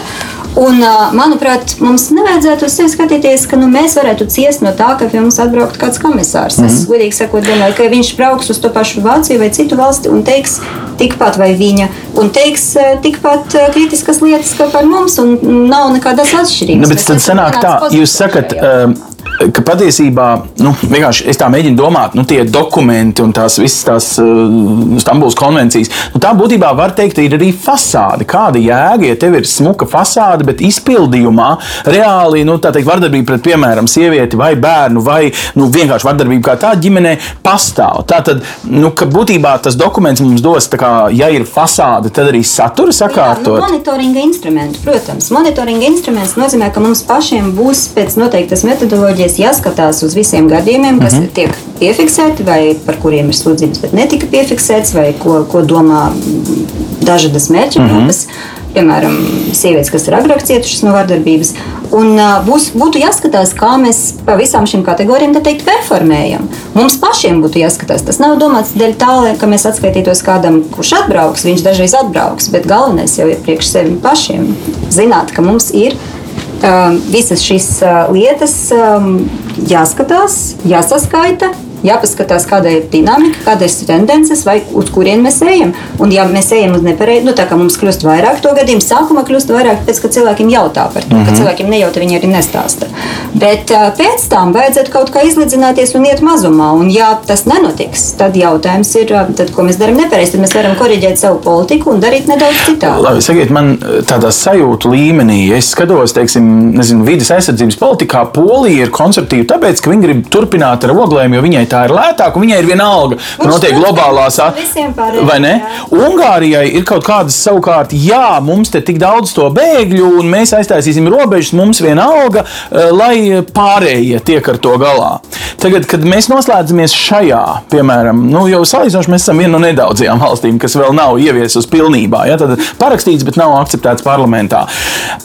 Un, uh, manuprāt, mums nevajadzētu uz sevi skatīties, ka nu, mēs varētu ciest no tā, ka pie mums atbraukt kāds komisārs. Mm -hmm. Es godīgi sakot, domāju, ka viņš brauks uz to pašu Vāciju vai citu valsti un teiks tikpat vai viņa, un teiks uh, tikpat uh, kritiskas lietas kā par mums, un nav nekādas atšķirības. Nu, bet tad sanāk tā, vienādas jūs sakat, šajā um, ka patiesībā, nu, es tā mēģinu domāt, nu, tie dokumenti un tās visas tās uh, Stambulas konvencijas, nu, tā būtībā var teikt, ir arī fasāde. Kāda jēga, ja tev ir smuka fasāde, bet izpildījumā reāli, nu, teikt, vardarbība pret, piemēram, sievieti vai bērnu vai, nu, vienkārši vardarbība kā tāda ģimenē pastāv. Tā tad, nu, ka būtībā tas dokuments mums dos, kā, ja ir fasāde, tad arī satura Jā, nu, sakārtot. monitoringa instrumentu, protams. Monitoringa instruments nozīmē, ka mums pašiem būs pēc noteiktas metodoloģijas jāskatās uz visiem gadījumiem, kas mm. -hmm. tiek piefiksēti, vai par kuriem ir sūdzības, bet netika piefiksēts, vai ko, ko domā mm, dažādas mērķa Mhm. grupas. Piemēram, sievietes, kas ir agrāk cietušas no vardarbības. Un, būs, būtu jāskatās, kā mēs pa visām šīm kategorijām teikt, performējam. Mums pašiem būtu jāskatās. Tas nav domāts dēļ tā, ka mēs atskaitītos kādam, kurš atbrauks. Viņš dažreiz atbrauks, bet galvenais jau ir priekš sevi pašiem. Zināt, ka mums ir um, visas šīs lietas jāskatās, jāsaskaita. Jāpaskatās, kāda ir dinamika, kādas ir tendences, vai uz kurien mēs ejam. Un, ja mēs ejam uz nepareizi, nu, tā kā mums kļūst vairāk to gadījumu, sākumā kļūst vairāk, pēc tam, kad cilvēkiem jautā par to, mm -hmm. kad cilvēkiem nejauta, viņi arī nestāsta. Bet uh, pēc tam vajadzētu kaut kā izlīdzināties un iet mazumā. Un, ja tas nenotiks, tad jautājums ir, tad, ko mēs darām nepareizi. Tad mēs varam korrigēt savu politiku un darīt nedaudz citādi. Labi, sakiet, man tādā sajūta līmenī, ja es skatos, teiksim, nezinu, vidas aizsardzības politikā, Polija ir konservatīva, tāpēc, ka viņi grib turpināt ar oglēm, jo viņai tā ir lētāk, un viņai ir viena alga. Mums Notiek globālās pārējiem, vai ne? jā. Ungārijai ir kaut kādas savukārt, jā, mums te tik daudz to bēgļu, un mēs aiztaisīsim robežas, mums viena alga, lai lai pārējie tiek ar to galā. Tagad, kad mēs noslēdzamies šajā, piemēram, nu, jau salīdzinoši mēs esam viena no nedaudzajām valstīm, kas vēl nav ieviesusi pilnībā. Ja, tad parakstīts, bet nav akceptēts parlamentā.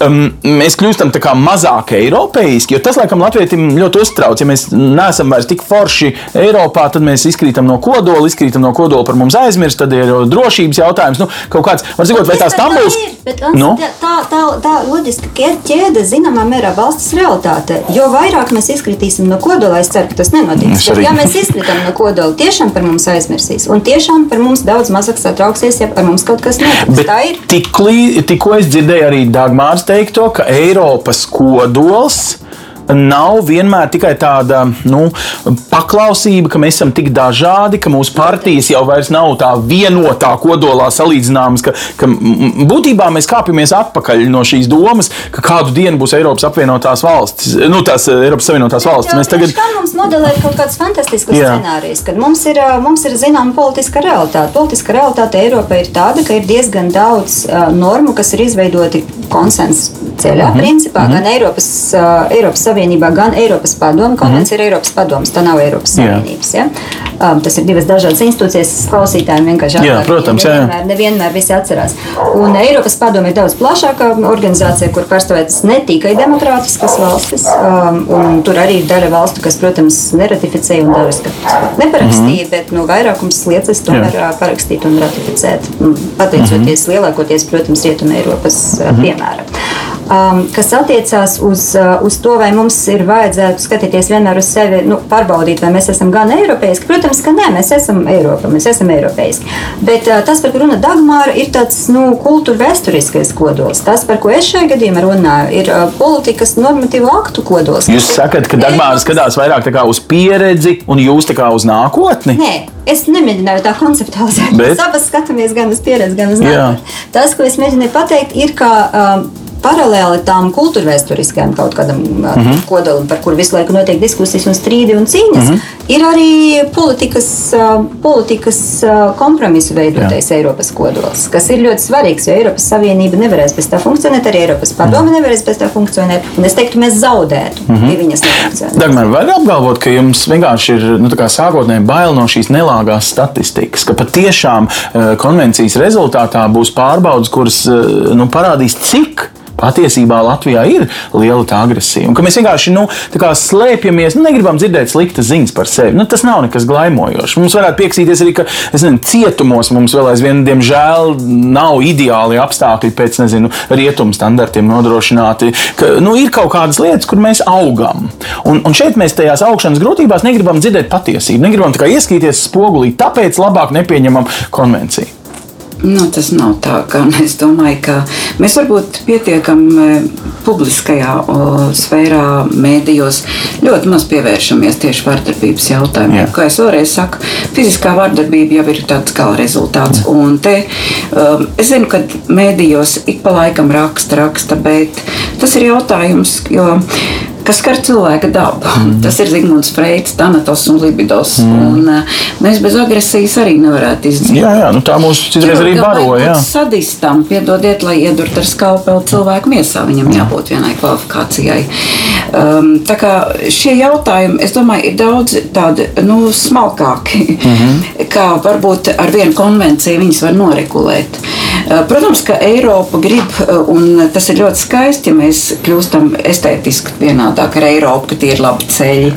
Um, mēs kļūstam tā kā mazāk eiropeiski, jo tas, laikam, Latvijam ļoti uztrauc. Ja mēs neesam vairs tik forši Eiropā, tad mēs izkrītam no kodola, izkrītam no kodola par mums aizmirst, tad ir drošības jautājums. Nu, kaut kāds, var zināt, vai tā Stambuls? Bet, nu? tā, tā, tā loģiska ķēde, zināmā mērā, balstas realitāte. Jo vairāk mēs izkritīsim no kodola, es ceru, ka tas nenotiks. Bet, ja mēs izkritam no kodola, tiešām par mums aizmirsīs. Un tiešām par mums daudz mazāk satrauksies, ja ar mums kaut kas notiks. Tikko es dzirdēju arī Dagmārs teikto, ka Eiropas kodols nav vienmēr tikai tāda nu, paklausība, ka mēs esam tik dažādi, ka mūsu partijas jau vairs nav tā vienotā kodolā salīdzināmas, ka, ka būtībā mēs kāpjamies atpakaļ no šīs domas, ka kādu dienu būs Eiropas apvienotās valstis, nu, tās eh, Eiropas Savienotās valstis. Jā, mēs tagad mums modelēt kaut kāds fantastisks scenārijs, kad mums ir, eh, mums ir zināma politiska realitāte. Politiska realitāte Eiropā ir tāda, ka ir diezgan daudz uh, normu, kas ir izveidoti konsensus ceļā, mm -hmm. principā, mm -hmm. gan Eiropas, uh, Eiropas Savienībā, gan Eiropas Padoma. Konvencija mm -hmm. ir Eiropas Padomas, tā nav Eiropas Savienības. Ja? Um, tas ir divas dažādas institūcijas, klausītājiem vienkārši jā, protams, jā. Nevienmēr, nevienmēr visi atcerās. Un Eiropas Padoma ir daudz plašākā organizācija, kur pārstāvētas ne tikai demokrātiskas valstis, um, un tur arī ir daļa valstu, kas, protams, neratificēja un dažas, ka neparakstīja, mm -hmm. bet nu, vairākums lietas tomēr jā. parakstīt un ratificēt, pateicoties mm -hmm. lielākoties, protams, Rietuma Eiropas mm -hmm. piemēram um, kas attiecās uz, uh, uz to, vai mums ir vajadzētu skatīties vienmēr uz sevi, nu, pārbaudīt, vai mēs esam gan eiropeiski. Protams, ka nē, mēs esam Eiropa, mēs esam eiropeiski. Bet tas, par ko runa Dagmāra, ir tāds nu, kultūra vēsturiskais kodols. Tas, par ko es šajā gadījumā runāju, ir politikas normatīvu aktu kodols. Jūs sakat, ka Dagmāra skatās vairāk uz pieredzi un jūs uz nākotni? Nē. Es nemēģināju tā konceptualizēt. Mēs abas skatāmies gan uz pieredzi, gan uz nākotni. Tas, ko es mēģināju pateikt, ir, ka um, paralēli tam kultūrvēsturiskajam kaut kādam mm -hmm. kodolam, par kuru visu laiku notiek diskusijas un strīdi un cīņas, mm -hmm. ir arī politikas, politikas kompromisu veidotais Jā. Eiropas kodols, kas ir ļoti svarīgs, jo Eiropas Savienība nevarēs bez tā funkcionēt, arī Eiropas padome mm -hmm. nevarēs bez tā funkcionēt. Un es teiktu, mēs zaudētu, mm -hmm. ja viņas nefunkcionētu. Dagmar, var apgalvot, ka jums vienkārši ir nu, sākotnēji bail no šīs nelāgās statistikas, ka patiešām konvencijas rezultātā būs pārbaudas, kuras nu, parādīs, cik patiesībā Latvijā ir liela tā agresija. Un mēs vienkārši nu, slēpjamies, nu, negribam dzirdēt sliktas ziņas par sevi. Nu, tas nav nekas glaimojošs. Mums varētu pieksīties arī, ka nezinu, cietumos mums vēl aizvien, diemžēl, nav ideāli apstākļi pēc nezinu, rietumu standartiem nodrošināti. Ka, nu, ir kaut kādas lietas, kur mēs augam. Un, un šeit mēs tajās augšanas grūtībās negribam dzirdēt patiesību, negribam ieskatīties spogulī, tāpēc labāk nepieņemam konvenciju. Nu, tas nav tā, ka es domāju, ka mēs varbūt pietiekami e, publiskajā sfērā, mēdījos ļoti maz pievēršamies tieši vardarbības jautājumiem. Kā jau vēlreiz saku, fiziskā vardarbība jau ir tāds gala rezultāts. Un te, um, es zinu, ka mēdījos ik pa laikam raksta, raksta, bet tas ir jautājums, jo kas skar cilvēka dabu. Mm. Tas ir Zigmunds Freits, Tanatos un Libidos. Mm. Un, uh, mēs bez agresijas arī nevarētu izdzīvot. Jā, jā nu tā mūs citreiz arī baroja. Sadistam, piedodiet, lai iedurt ar skalpeli cilvēku miesā, viņam jābūt vienai kvalifikācijai. Um, tā kā šie jautājumi, es domāju, ir daudz tādi nu, smalkāki, mm -hmm. kā varbūt ar vienu konvenciju viņas var noregulēt. Uh, protams, ka Eiropa grib, uh, un tas ir ļoti skaisti, ja mēs kļūstam estētiski vienādi savādāk ar Eiropu, ka tie ir labi ceļi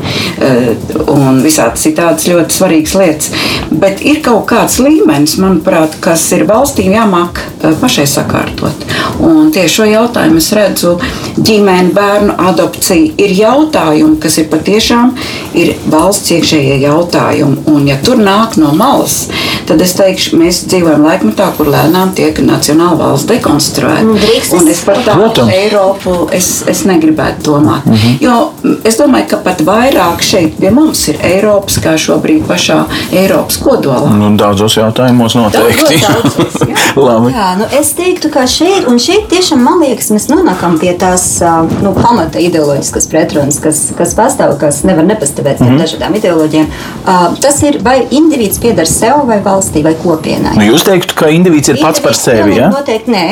eh, un visādi citādas ļoti svarīgas lietas. Bet ir kaut kāds līmenis, manuprāt, kas ir valstīm jāmāk eh, pašai sakārtot. Un tieši šo jautājumu es redzu ģimeni, bērnu adopciju. Ir jautājumi, kas ir patiešām ir valsts iekšējie jautājumi. Un ja tur nāk no malas, tad es teikšu, mēs dzīvojam laikmetā, kur lēnām tiek nacionāla valsts dekonstruēta. Nu, un es par tādu Eiropu es, es negribētu domāt. Mm -hmm. Jo es domāju, ka pat vairāk šeit pie mums ir Eiropas, kā šobrīd pašā Eiropas kodolā. Nu, daudzos jautājumos noteikti. Daudzos, jā. jā, nu es teiktu, ka šeit, un šeit tiešām man liekas, mēs nonākam pie tās nu, pamata ideoloģiskas pretrunas, kas, kas pastāv, kas nevar nepastāvēt mm -hmm. dažādām ideoloģijām. Uh, tas ir vai indivīds pieder sev vai valstī vai kopienai. Nu, jūs teiktu, ka indivīds ir pats par sevi? Ja? Noteikti nē.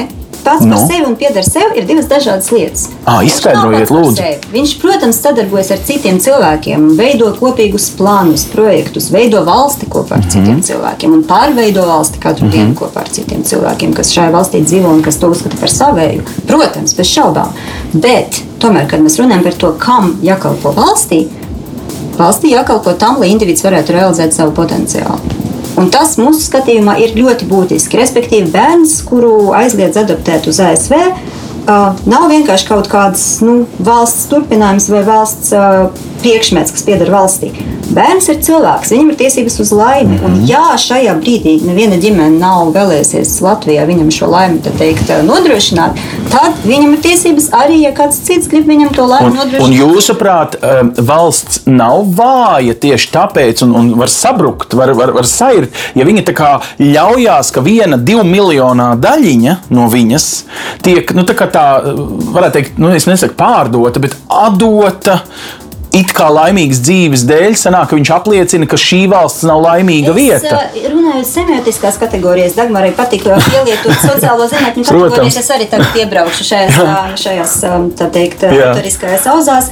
pats Nu? par sevi un pieder sev ir divas dažādas lietas. Viņš izskaidrojiet, lūdzu. sevi. Viņš, protams, sadarbojas ar citiem cilvēkiem, veido kopīgus plānus, projektus, veido valsti kopā ar citiem cilvēkiem un pārveido valsti katru dienu kopā ar citiem cilvēkiem, kas šajā valstī dzīvo un kas to uzskata par savēju. Protams, bez šaubām. Bet tomēr, kad mēs runājam par to, kam jākalpo valstī, valstī jākalpo tam, lai indivīds varētu realizēt savu potenciālu. Un tas mūsu skatījumā ir ļoti būtiski. Respektīvi, bērns, kuru aizliedz adoptēt uz ASV, uh, nav vienkārši kaut kāds nu, valsts turpinājums vai valsts uh, priekšmets, kas pieder valstī. Bērns ir cilvēks, viņam ir tiesības uz laimi. Un, ja šajā brīdī neviena ģimene nav vēlējusies Latvijā viņam šo laimi teikt, uh, nodrošināt, tad viņam ir tiesības arī, ja kāds cits grib viņam to laimi Un, nodrošināt. un jūsuprāt, um, valsts nav vāja tieši tāpēc, un, un var sabrukt, var, var, var sairt, ja viņa tā kā ļaujās, ka viena divu miljonā daļiņa no viņas tiek, nu, tā kā tā, varētu teikt, nu, es nesaku pārdota, bet atdota. It kā laimīgas dzīves dēļ, sanāk, viņš apliecina, ka šī valsts nav laimīga vieta. Es, uh, runājot semiotiskās kategorijās, Dagmarai patīk pielietot sociālo zinātņu kategorijas. Es arī tagad iebraukšu šajās, ā, šajās ā, tā teikt, Jā. autoriskajās auzās.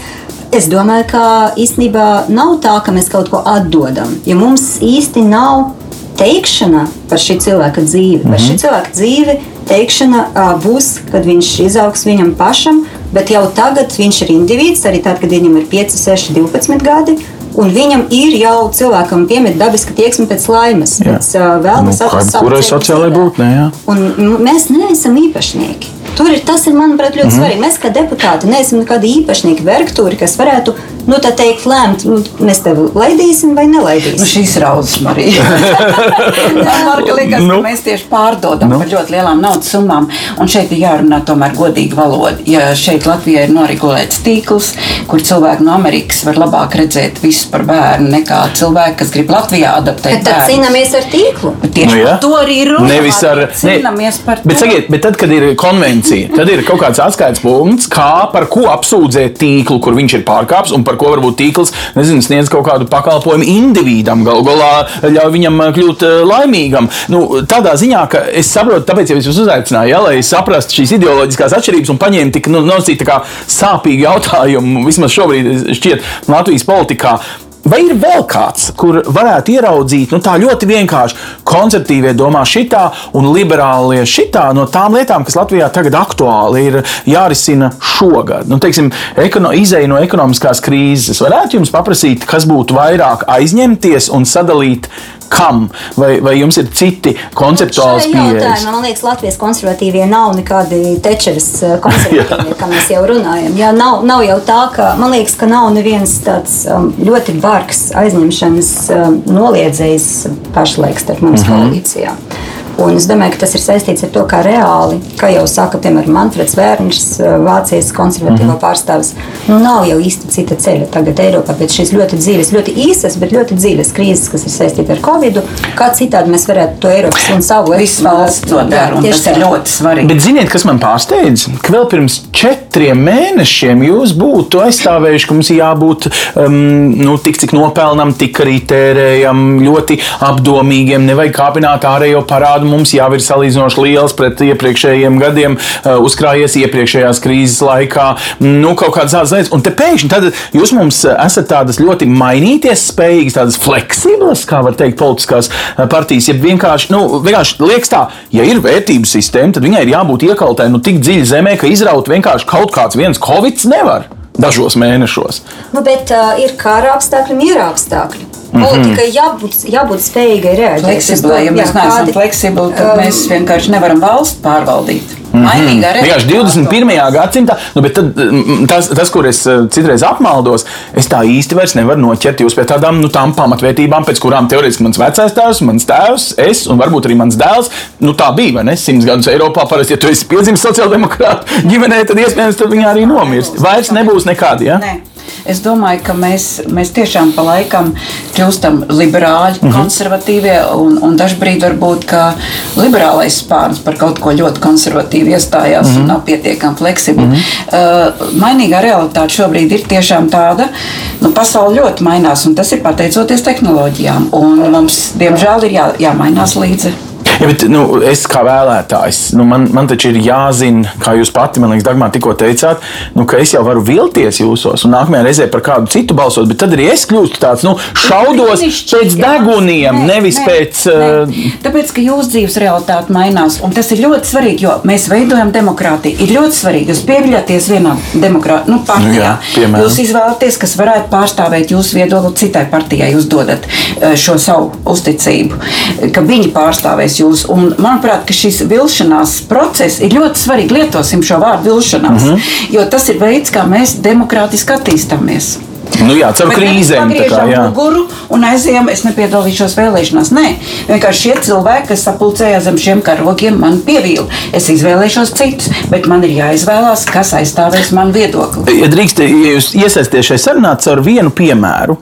Es domāju, ka īstenībā nav tā, ka mēs kaut ko atdodam. Ja mums īsti nav teikšana par šī cilvēka dzīvi, par Mhm. šī cilvēka dzīvi teikšana būs, kad viņš izaugs viņam pašam, bet jau tagad viņš ir indivīds, arī tad, kad viņam ir 5, 6, 12 gadi. Un viņam ir jau cilvēkam piemēta dabiska tieksme pēc laimes, Jā. pēc uh, vēlmes Nu, savu kurai dzīvē. būtnei, jā. Un m- mēs neesam īpašnieki. Tur ir tas, ir, manuprāt, ļoti mm. -hmm. svarīgi. Mēs, kā deputāti, neesam nekādi īpašnieki, vergtūri, kas varētu, nu, tā teikt, lēmt, nu, mēs tevi laidīsim vai nelaidīsim. Nu, šīs raudas, Marija. Man Marga liekas, Nu. ka mēs tieši pārdodam Nu. par ļoti lielām naudas summām. Un šeit ir jārunā tomēr godīgi valoda. Ja šeit Latvijā ir noregulēts tīkls, kur cilvēki no Amerikas var labāk redzēt visu par bērnu nekā cilvēki, kas grib Latvijā adaptēt Bet tad bērnus. cīnāmies ar tīklu. Bet Tieši Nu, jā. par to arī runā. Nevis ar Cīnāmies par Bet, to. sakiet, bet tad, kad ir konvencija, tad ir kaut kāds atskaites punkts, kā par ko apsūdzēt tīklu, kur viņš ir pārkāpis, un par ko varbūt tīkls nezinu, sniedz kaut kādu pakalpojumu individam, galu galā ļauj viņam uh, kļūt uh, laimīgam. Nu, tādā ziņā, ka es saprotu, tāpēc jau es jūs uzaicināju, ja, lai saprastu šīs ideoloģiskās atšķirības un paņēmu tik nu, nosīt sāpīgu jautājumu, vismaz šobrīd šķiet Latvijas politikā. Vai ir vēl kāds, kur varētu ieraudzīt nu, tā ļoti vienkārši konservatīvie domā šitā un liberālie šitā no tām lietām, kas Latvijā tagad aktuāli ir jārisina šogad? Nu, teiksim, ekono, izēja no ekonomiskās krīzes. Es varētu jums paprasīt, kas būtu vairāk aizņemties un sadalīt kam, vai, vai jums ir citi konceptuāls Šajā pieejas? jautājumā, man liekas, Latvijas konservatīvie nav nekādi tečeres eh, konservatīvie, kā mēs jau runājam. Jā, nav, nav jau tā, ka man liekas, ka nav neviens tāds um, ļoti bargs aizņemšanas um, noliedzējs pašlaik starp mums Mhm. koalīcijā. Un es domāju, ka tas ir saistīts ar to, kā reāli, kā jau saka, piemēram, Manfreds Vērns, Vācijas konservatīvo Mhm. pārstāvis. Nu, nav jau īsti cita ceļa tagad Eiropā pēc šīs ļoti dzīves, ļoti īsas, bet ļoti dziļas krīzes, kas ir saistīta ar Covid. Kā citādi mēs varētu to Eiropas un savu valsts to dara, un tieši tas ir ļoti svarīgi. Bet ziniet, kas man pārsteidz? Ka vēl pirms četriem mēnešiem jūs būtu aizstāvējuši, ka mums ir jābūt um, nu, tik, cik nopelnam, tik arī tērējam, ļoti apdomīgiem, nevajag kāpināt ārējo parādu. Mums jau ir salīdzinoši liels pret iepriekšējiem gadiem, uh, uzkrājies iepriekšējās krīzes laikā. Nu, kaut kādas tādas lietas. Un te pēkšņi tad jūs mums uh, esat tādas ļoti mainīties spējīgas, tādas fleksiblas, kā var teikt, politiskās uh, partijas. Ja vienkārši, nu, vienkārši liekas tā, ja ir vērtību sistēma, tad viņai ir jābūt iekaltai nu, tik dziļi zemē, ka izraut vienkārši kaut kāds viens covid nevar dažos mēnešos. Nu, bet uh, ir kara apstākļi, miera apstākļi. Mhm. Politikai jābūt, jābūt spējīgai reaģēt. Fleksibli, ja mēs neesam fleksibli, tad um, mēs vienkārši nevaram valsts pārvaldīt. Mainīgā Mhm. Vienkārši 21. gadsimtā, nu, bet tad, mm, tas, tas, kur es eh, citreiz apmaldos, es tā īsti vairs nevaru noķert jūs pie tādām nu, tām pamatvērtībām, pēc kurām teorētiski mans vecais tēvs, mans tēvs, es un varbūt arī mans dēls. Nu, tā bija, vai ne? Simts gadus Eiropā parasti, ja tu esi piedzimis sociāldemokrāta ģimenē, tad iespējams tad viņi arī nomirst. Vairs nebūs nekādi. Ja? Nē. Es domāju, ka mēs, mēs tiešām pa laikam kļūstam liberāļi, mm -hmm. konservatīvie, un, un dažkārt varbūt liberālais spārns par kaut ko ļoti konservatīvu iestājās mm -hmm. un nav pietiekami fleksibli. Mm -hmm. uh, mainīgā realitāte šobrīd ir tiešām tāda, nu, pasaule ļoti mainās, un tas ir pateicoties tehnoloģijām. Un mums, diemžēl, ir jā, jāmainās līdzi. Ja, bet, nu, es kā vēlētājs, nu, man, man taču ir jāzina, kā jūs pati, man liekas, Dagmar, tikko teicāt, nu, ka es jau varu vilties jūsos un nākamajā reizē par kādu citu balsot, bet tad arī es kļūstu tāds, nu, šaudos pēc deguniem, nē, nevis nē, pēc. Nē. Uh... Tāpēc, ka jūsu dzīves realitāte mainās, un tas ir ļoti svarīgi, jo mēs veidojam demokrātiju. Ir ļoti svarīgi, jūs pieviļaties vienā demokrātijā, nu, partijā. Nu, jā, jūs izvēlaties, kas varētu pārstāvēt jūsu viedokli citai partijai, jūs dodat šo savu uzticību, ka viņi pārstāvēs jūs. Un, manuprāt, šis vilšanās process ir ļoti svarīgi. Lietosim šo vārdu vilšanās, mm -hmm. jo tas ir veids, kā mēs demokrātiski attīstāmies. Nu jā, caur krīzēm. Mēs griežam muguru un aizējām, es nepiedalīšos vēlēšanās. Nē, vienkārši šie cilvēki, kas sapulcējās zem šiem karogiem, man pievīla. Es izvēlēšos citus, bet man ir jāizvēlās, kas aizstāvēs manu viedokli. Ja drīkst, ja jūs iesaisties šajā sarunā ar vienu piemēru.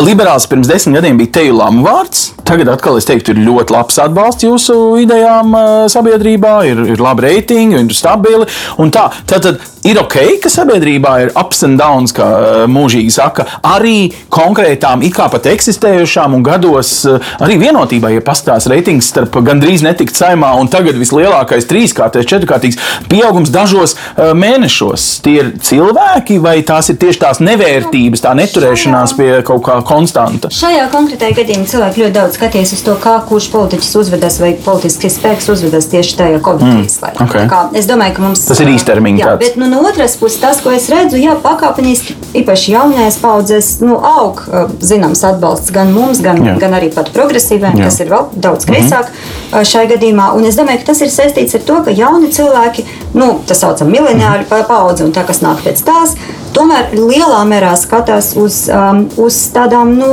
Liberāls pirms desmit gadiem bija Teju Lamvārds. Tagad atkal es teiktu, ir ļoti labs atbalsts jūsu idejām sabiedrībā, ir, ir labi reitingi, ir stabili. Tā, tad, ir ok, ka sabiedrībā ir ups and downs, kā mūžīgi saka, arī konkrētām, it kā pat eksistējušām un gados arī vienotībā, ja pastāstās reitings starp gandrīz netikt saimā un tagad vislielākais trīskārtais, četrkārtīgs pieaugums dažos mēnešos. Tie ir cilvēki vai tās ir tieši tās nevērtības, tā neturēšanās pie kaut kā konstanta? Šajā konkrētajā gadījumā cilvēki ļoti daudz skaties uz to, kā kurš politiķis uzvedas vai politisks spēks uzvedas tieši tajā krīzes mm, laikā. Okay. Kā, es domāju, ka mums tas ir īstermiņā. Jā, bet nu, no otras puses, tas, ko es redzu, jā, pakāpeniski, īpaši jaunajās paudzēs, nu, aug zināms atbalsts gan mums, gan, jā. gan arī pat progresīviem, kas ir vēl daudz mhm. kreisāk mm -hmm. šai gadījumā. Un es domāju, ka tas ir saistīts ar to, ka jauni cilvēki, nu, tā saucam, mileniāļu paudze un tā, kas nāk pēc tās, tomēr lielā mērā skatās uz, um, uz tādām nu,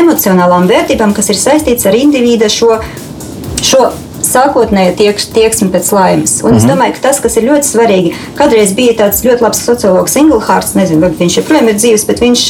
emocionālām vērtībām, kas ir saistītas ar individu šo, šo sākotnēja tieks, tieksme pēc laimes. Un mm -hmm. es mhm. domāju, ka tas, kas ir ļoti svarīgi, kādreiz bija tāds ļoti labs sociologs Inglhārds, nezinu, vai viņš joprojām ir dzīves, bet viņš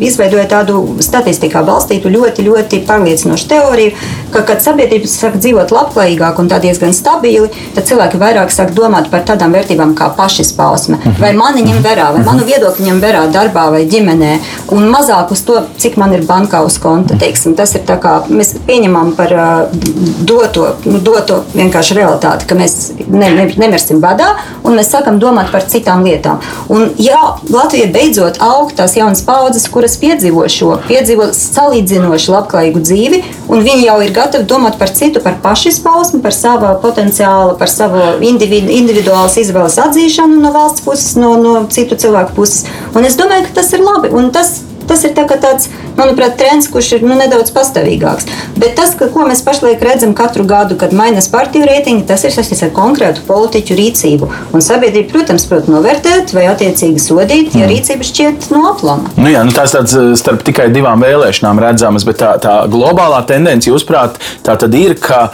izveidoja tādu statistikā balstītu ļoti, ļoti pārliecinošu teoriju, ka, kad sabiedrība sāk dzīvot labklājīgāk un tā diezgan stabili, tad cilvēki vairāk sāk domāt par tādām vērtībām kā pašizpausme. Mm -hmm. Vai mani ņem vērā, vai manu viedokli ņem vērā darbā vai ģimenē, un mazāk uz to, cik man ir bankā uz konta. Teiksim, tas ir tā kā mēs pieņemam par uh, doto. Nu, dotu vienkārši realitāti, ka mēs ne, ne, nemirsim badā un mēs sākam domāt par citām lietām. Un, ja Latvija beidzot aug tās jaunas paudzes, kuras piedzīvo šo, piedzīvo salīdzinoši labklājīgu dzīvi, un viņi jau ir gatavi domāt par citu, par pašizpausmi, par savu potenciālu, par savu individu, individuālas izvēles atzīšanu no valsts puses, no, no citu cilvēku puses. Un es domāju, ka tas ir labi. Un tas Tas ir tā tāds, manuprāt, trends, kurš ir nu, nedaudz pastāvīgāks. Bet tas, ka, ko mēs pašlaik redzam katru gadu, kad mainās partiju reitingi, tas ir saistīts ar konkrētu politiķu rīcību. Un sabiedrība, protams, prot novērtēt vai attiecīgi sodīt, ja mm. rīcība šķiet no aplama. Nu jā, nu tās tāds eh, starp tikai divām vēlēšanām redzamas, bet tā, tā globālā tendence, jūsuprāt, tā tad ir, ka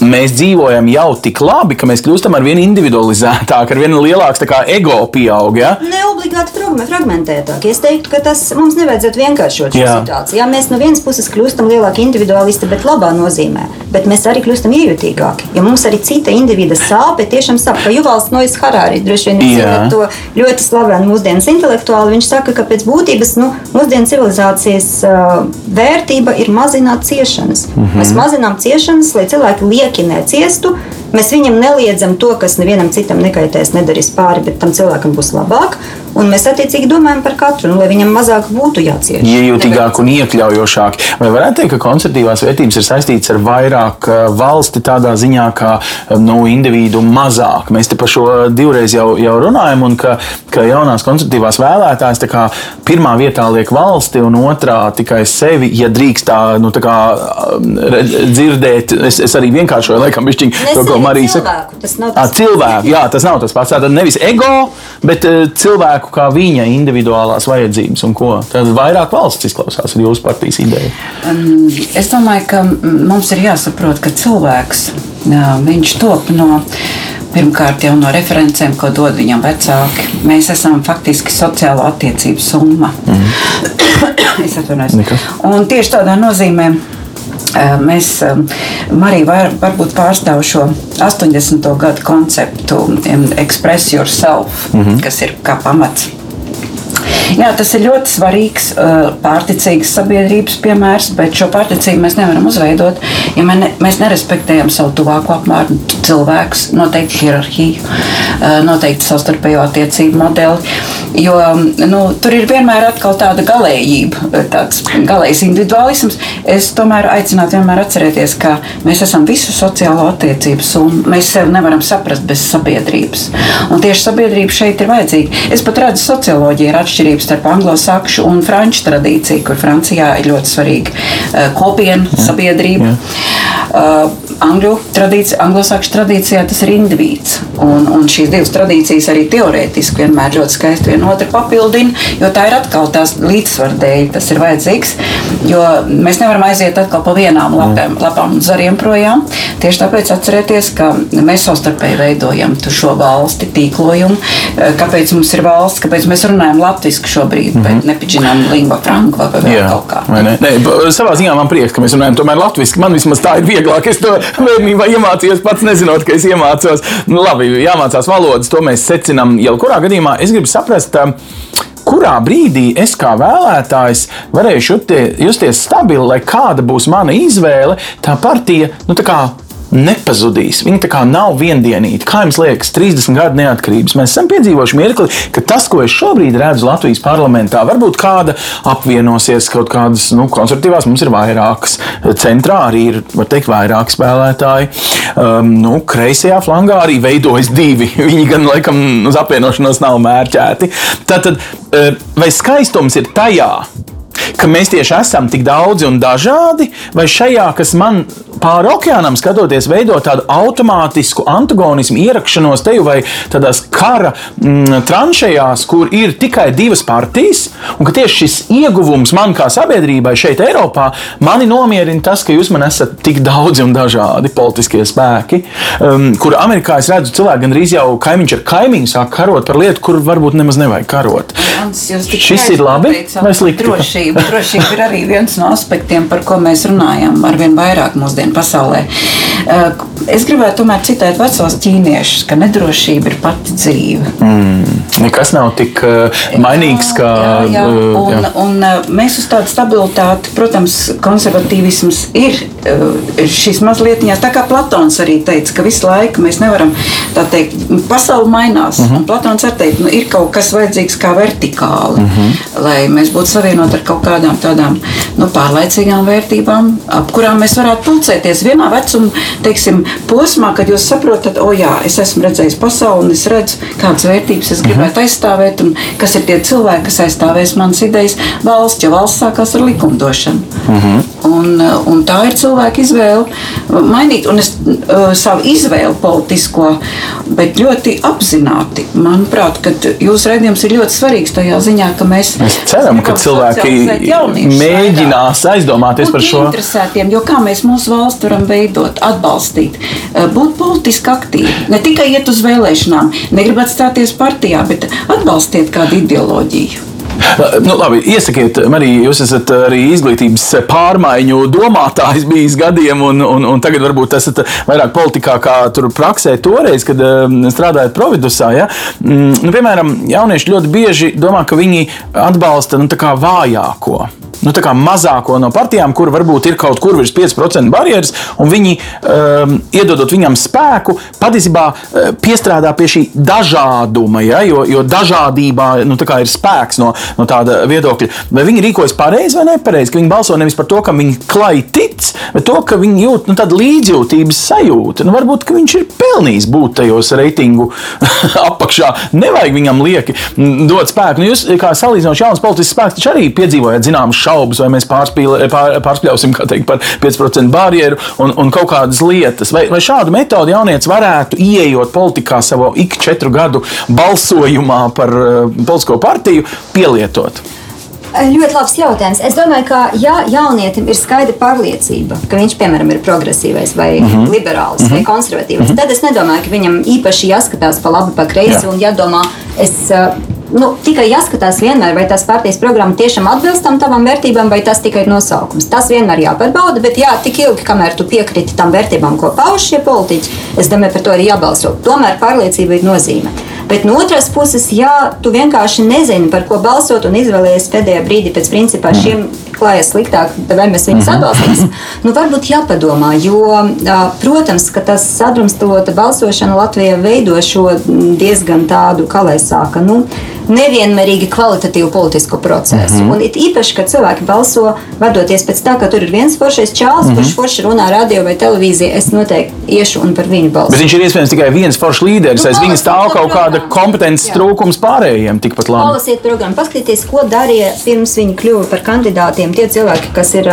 mēs dzīvojam jau tik labi, ka mēs kļūstam ar vien individualizētāki, ar vien lielāks ego pieaug. Ja? Ne obligāti fragmentētāk. Es teiktu, ka tas mums nevajadzētu vienkāršot šo Jā. situāciju. Jā, mēs no vienas puses kļūstam lielāki individualisti, bet labā nozīmē. Bet mēs arī kļūstam iejutīgāki. Ja mums arī cita individa sāpe tiešām sāp, kā Juvals Nois Harāri droši vien zināt to ļoti slavenu mūsdienas intelektuāli, viņš saka, ka pēc būtības nu, mūsdienu civilizācijas uh, vērtība ir mazināt ciešanas. Mm -hmm. Mēs mazinām ciešanas, lai cilvēki liek lieki neciestu. Mēs viņam neliedzam to, kas nevienam citam nekaitēs, nedarīs pāri, bet tam cilvēkam būs labāk. Un mēs attiecīgi domājam par katru, nu, lai viņam mazāk būtu jācieš. Iejūtīgāk un iekļaujošāk. Vai varētu teikt, ka konservatīvās vērtības ir saistītas ar vairāk uh, valsti tādā ziņā, ka uh, nu, individu mazāk? Mēs te par šo divreiz jau, jau runājam, un ka, ka jaunās konservatīvās vēlētājas kā, pirmā vietā liek valsti un otrā tikai sevi, ja drīkst tā, nu, tā kā, um, dzirdēt. Es, es arī vienkāršoju, laikam, bišķiņ, to, ko Marija saka. Tas nav tas, cilvēku, jā, tas nav tas pats. Tātad nevis ego, bet cilvēku cilvēku kā viņa individuālās vajadzības un ko. Tad vairāk valsts izklausās ar jūsu partijas ideju. Um, es domāju, ka mums ir jāsaprot, ka cilvēks viņš top no. Pirmkārt, jau no referencēm, ko dod viņam vecāki. Mēs esam faktiski sociālo attiecību summa. Mm es atvainojos. Un tieši tādā nozīmē Mēs arī var, varbūt pārstāvam šo 80. gadu konceptu, express yourself, mm -hmm. kas ir kā pamats. Jā, tas ir ļoti svarīgs, pārticīgs sabiedrības piemērs, bet šo pārticību mēs nevaram uzveidot, ja, mēs nerespektējam savu tuvāko apmēru cilvēkus, noteikti hierarhiju, noteikti savstarpējo attiecību modeli. Jo nu, tur ir vienmēr tāda galējība, tāds galējs individuālisms. Es tomēr aicinātu vienmēr atcerēties, ka mēs esam visu sociālo attiecību summa. Mēs sevi nevaram saprast bez sabiedrības. Un tieši sabiedrība šeit ir vajadzīga. Es pat redzu, socioloģija ir atšķirība starp anglosakšu un franču tradīciju, kur Francijā ir ļoti svarīga kopiena sabiedrība. Uh, angļu tradīcijā, anglosakšu tradīcijā tas ir indivīds. Un, un šīs divas tradīcijas arī teorētiski vienmēr ļoti skaisti viena otru papildina, jo tā ir atkal tās līdzsvaru dēļ. Tas ir vajadzīgs, jo mēs nevaram aiziet atkal pa vienām lapēm, lapām un zariem projām. Tieši tāpēc atcerieties, ka mēs savstarpēji veidojam šo valsti tīklojumu. Kāpēc mums ir valsts, kāpēc mēs runājam latviešu šobrīd, mm -hmm. bet nepiģinām lingua franca vai vēl Jā, kaut kā. Ne? Ne, savā ziņā man prieks, ka mēs runājam tomēr latviešu. Man vismaz tā ir vieglāk. Es to bērnībā iemācījos pats, nezinot, ka es iemācos. Nu, labi, jāmācās valodas, to mēs secinām. Jebkurā gadījumā es gribu saprast, um, kurā brīdī es kā vēlētājs varēšu justies stabili, lai kāda būs mana izvēle, tā partija, nu tā kā nepazudīs. Viņa tā kā nav viendienīga. Kā jums liekas, 30 gadu neatkarības mēs esam piedzīvojuši mirkli, ka tas, ko es šobrīd redzu Latvijas parlamentā, varbūt kāda apvienosies kaut kādas nu, konservatīvās, mums ir vairākas. Centrā arī ir, var teikt, vairāk spēlētāji. Um, nu, kreisajā flangā arī veidojas divi. Viņi gan laikam uz apvienošanos nav mērķēti. Tātad, uh, vai skaistums ir tajā? Ka mēs tieši esam tik daudzi un dažādi, vai šajā, kas man pāri okeānam skatoties, veido tādu automātisku antagonismu, ierakšanos te vai tādās kara mm, tranšējās, kur ir tikai divas partijas, un ka tieši šis ieguvums man kā sabiedrībai šeit, Eiropā, mani nomierina tas, ka jūs man esat tik daudzi un dažādi politiskie spēki, um, kur Amerikā es redzu cilvēku gandrīz jau kaimiņš ar kaimiņu sāk karot par lietu, kur varbūt nemaz nevajag karot. Šis ir labi vai slikti? Drošība, drošība ir arī viens no aspektiem, par ko mēs runājam ar vien vairāk mūsdienu pasaulē. Eh, es gribētu tomēr citēt vecos ķīniešus, ka nedrošība ir pati dzīve. Mm, nekas nav tik uh, mainīgs kā. Jā, jā. Uh, un, jā. Un, mēs uz tādu stabilitāti, protams, konservatīvisms ir uh, šīs mazlietiņās, tā kā Platons arī teica, ka visu laiku mēs nevaram tā teikt, pasauli mainās. Mm -hmm. Platons arī teica, nu, ir kaut kas vajadzīgs kā vertikāli, mm -hmm. lai mēs būtu savienoti ar kaut kādām tādām nu, pārlaicīgām vērtībām, ap kurām mēs varētu pulcēties vienā vecuma teiksim, posmā, kad jūs saprotat, o jā, es esmu redzējis pasauli un es redzu, kādas vērtības es gribētu mm -hmm. aizstāvēt un kas ir tie cilvēki, kas aizstāvēs manas idejas valsts, jo valsts sākās ar likumdošanu. Mm -hmm. Un, un tā ir cilvēka izvēle mainīt, un es uh, savu izvēli politisko, bet ļoti apzināti, manuprāt, ka jūsu redzējums ir ļoti svarīgs tajā ziņā, ka mēs, mēs ceram, ka cilvēki mēģinās aizdomāties par šo. Jo kā mēs mūsu valsts varam veidot, atbalstīt, eh, būt politiski aktīvi. Ne tikai iet uz vēlēšanām, negribat stāties partijā, bet atbalstiet kādu ideoloģiju. Nu, labi, iesakiet, Marija, jūs esat arī izglītības pārmaiņu domātājs bijis gadiem, un, un, un tagad varbūt esat vairāk politikā kā tur praksē toreiz, kad strādājat Providusā. Ja? Mm, nu, piemēram, jaunieši ļoti bieži domā, ka viņi atbalsta nu, vājāko nu, mazāko no partijām, kur varbūt ir kaut kur virs 5% barjeras, un viņi, um, iedodot viņam spēku, patiesībā uh, piestrādā pie šī dažāduma, ja, jo, jo dažādībā nu, ir spēks no, no tāda viedokļa. Vai viņi rīkojas pareizi vai nepareizi, ka viņi balso nevis par to, ka viņi klāj tic, bet to, ka viņi jūt nu, tādu līdzjūtības sajūtu. Nu, varbūt viņš ir pelnījis būt tajos reitingu apakšā. Nevajag viņam lieki dot spēku. Nu, jūs, kā salīdzinoši jauns politisks spēks, taču arī piedzīvojat zināmas šaubas, vai mēs pārspīle, pār, pārspļausim teikt, par 5% barjeru un, un kaut kādas lietas. Vai, vai šādu metodi jaunietis varētu ieejot politikā savā ik četru gadu balsojumā par uh, politisko partiju pielietot? Ļoti labs jautājums. Es domāju, ka ja jaunietim ir skaidra pārliecība, ka viņš, piemēram, ir progresīvais vai uh mhm. -huh. liberāls uh -huh. vai mhm. konservatīvs, uh mhm. -huh. tad es nedomāju, ka viņam īpaši jāskatās pa labi, pa kreisi Jā. un jādomā, es nu, tikai jāskatās vienmēr, vai tās partijas programma tiešām atbilst tam tavam vērtībām, vai tas tikai ir nosaukums. Tas vienmēr jāpārbauda, bet jā, tik ilgi, kamēr tu piekriti tam vērtībām, ko pauž šie politiķi, es domāju, par to arī jābalso. Tomēr pārliecība ir nozīme. Bet no otras puses, ja tu vienkārši nezini, par ko balsot un izvēlējies pēdējā brīdī pēc principā šiem klājas sliktāk, vai mēs viņus atbalstīsim, nu varbūt jāpadomā, jo, protams, ka tas sadrumstalota balsošana Latvijā veido šo diezgan tādu, kā lai sāka, nu, nevienmērīgi kvalitatīvu politisku procesu. Mm -hmm. Un it īpaši, kad cilvēki balso vadoties pēc tā, ka tur ir viens foršais čāls, mm -hmm. kurš forši runā radio vai televīzijā, es noteikti iešu un par viņu balsošu. Bet viņš ir iespējams tikai viens foršs līderis, nu, aiz viņa stāv kaut kāda kompetences trūkums pārējiem tikpat labi. Palasiet programmu, paskatieties, ko darīja pirms viņi kļuva par kandidātiem tie cilvēki, kas ir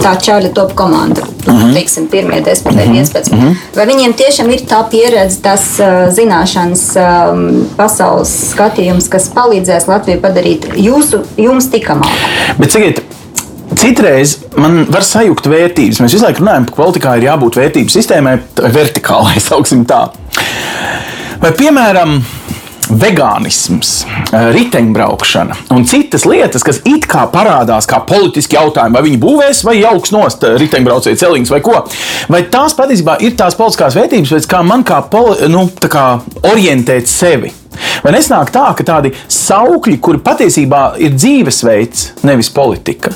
tā čāļa top komanda. Mm -hmm. Teiksim, pirmie 10 vai 11. Mm -hmm. Vai viņiem tiešām ir tā pieredze, tas zināšanas, pasaules skatījums, kas palīdzēs Latviju padarīt jūsu, jums tikamāku. Bet, sakiet, Citreiz man var sajūgt vērtības. Mēs visu laiku runājam, ka politikā ir jābūt vērtību sistēmai, vertikālai, tā. Vai, piemēram, vegānisms, riteņbraukšana un citas lietas, kas it kā parādās kā politiski jautājumi, vai viņi būvēs vai jauks nost riteņbraucēju celiņus vai ko. Vai tās patiesībā ir tās politiskās vērtības, pēc kā man kā, poli, nu, kā orientēt sevi? Vai nesnāk tā, ka tādi saukļi, kuri patiesībā ir dzīvesveids, nevis politika,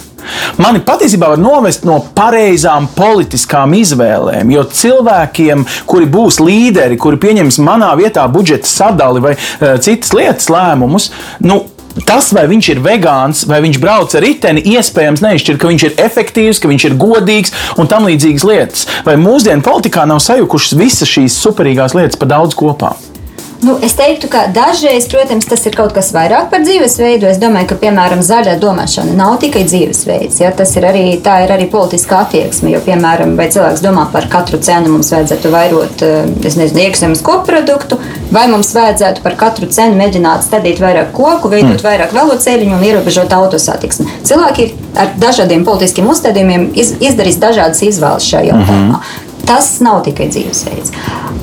mani patiesībā var novest no pareizām politiskām izvēlēm. Jo cilvēkiem, kuri būs līderi, kuri pieņems manā vietā budžeta sadali vai uh, citas lietas lēmumus, nu, Tas, vai viņš ir vegāns, vai viņš brauc ar riteni, iespējams neizšķir, ka viņš ir efektīvs, ka viņš ir godīgs un tam līdzīgas lietas. Vai mūsdienu politikā nav sajukušas visas šīs superīgās lietas pa daudz kopā? Nu, es teiktu, ka dažreiz, protams, tas ir kaut kas vairāk par dzīvesveidu. Es domāju, ka, piemēram, zaļā domāšana nav tikai dzīvesveids. Ja? Tas ir arī, tā ir arī politiska attieksme. Jo, piemēram, vai cilvēks domā par katru cenu mums vajadzētu vairot, eh, nezinu, iekšzemes koproduktu, vai mums vajadzētu par katru cenu mēģināt stādīt vairāk koku, veidot mm. vairāk velosipēdiņu un ierobežot autosatiksmi. Cilvēki ar dažādiem politiskiem uzstādījumiem iz, izdarīs dažādas izvēles šajā jautājumā. Mm -hmm. Tas nav tikai dzīvesveids.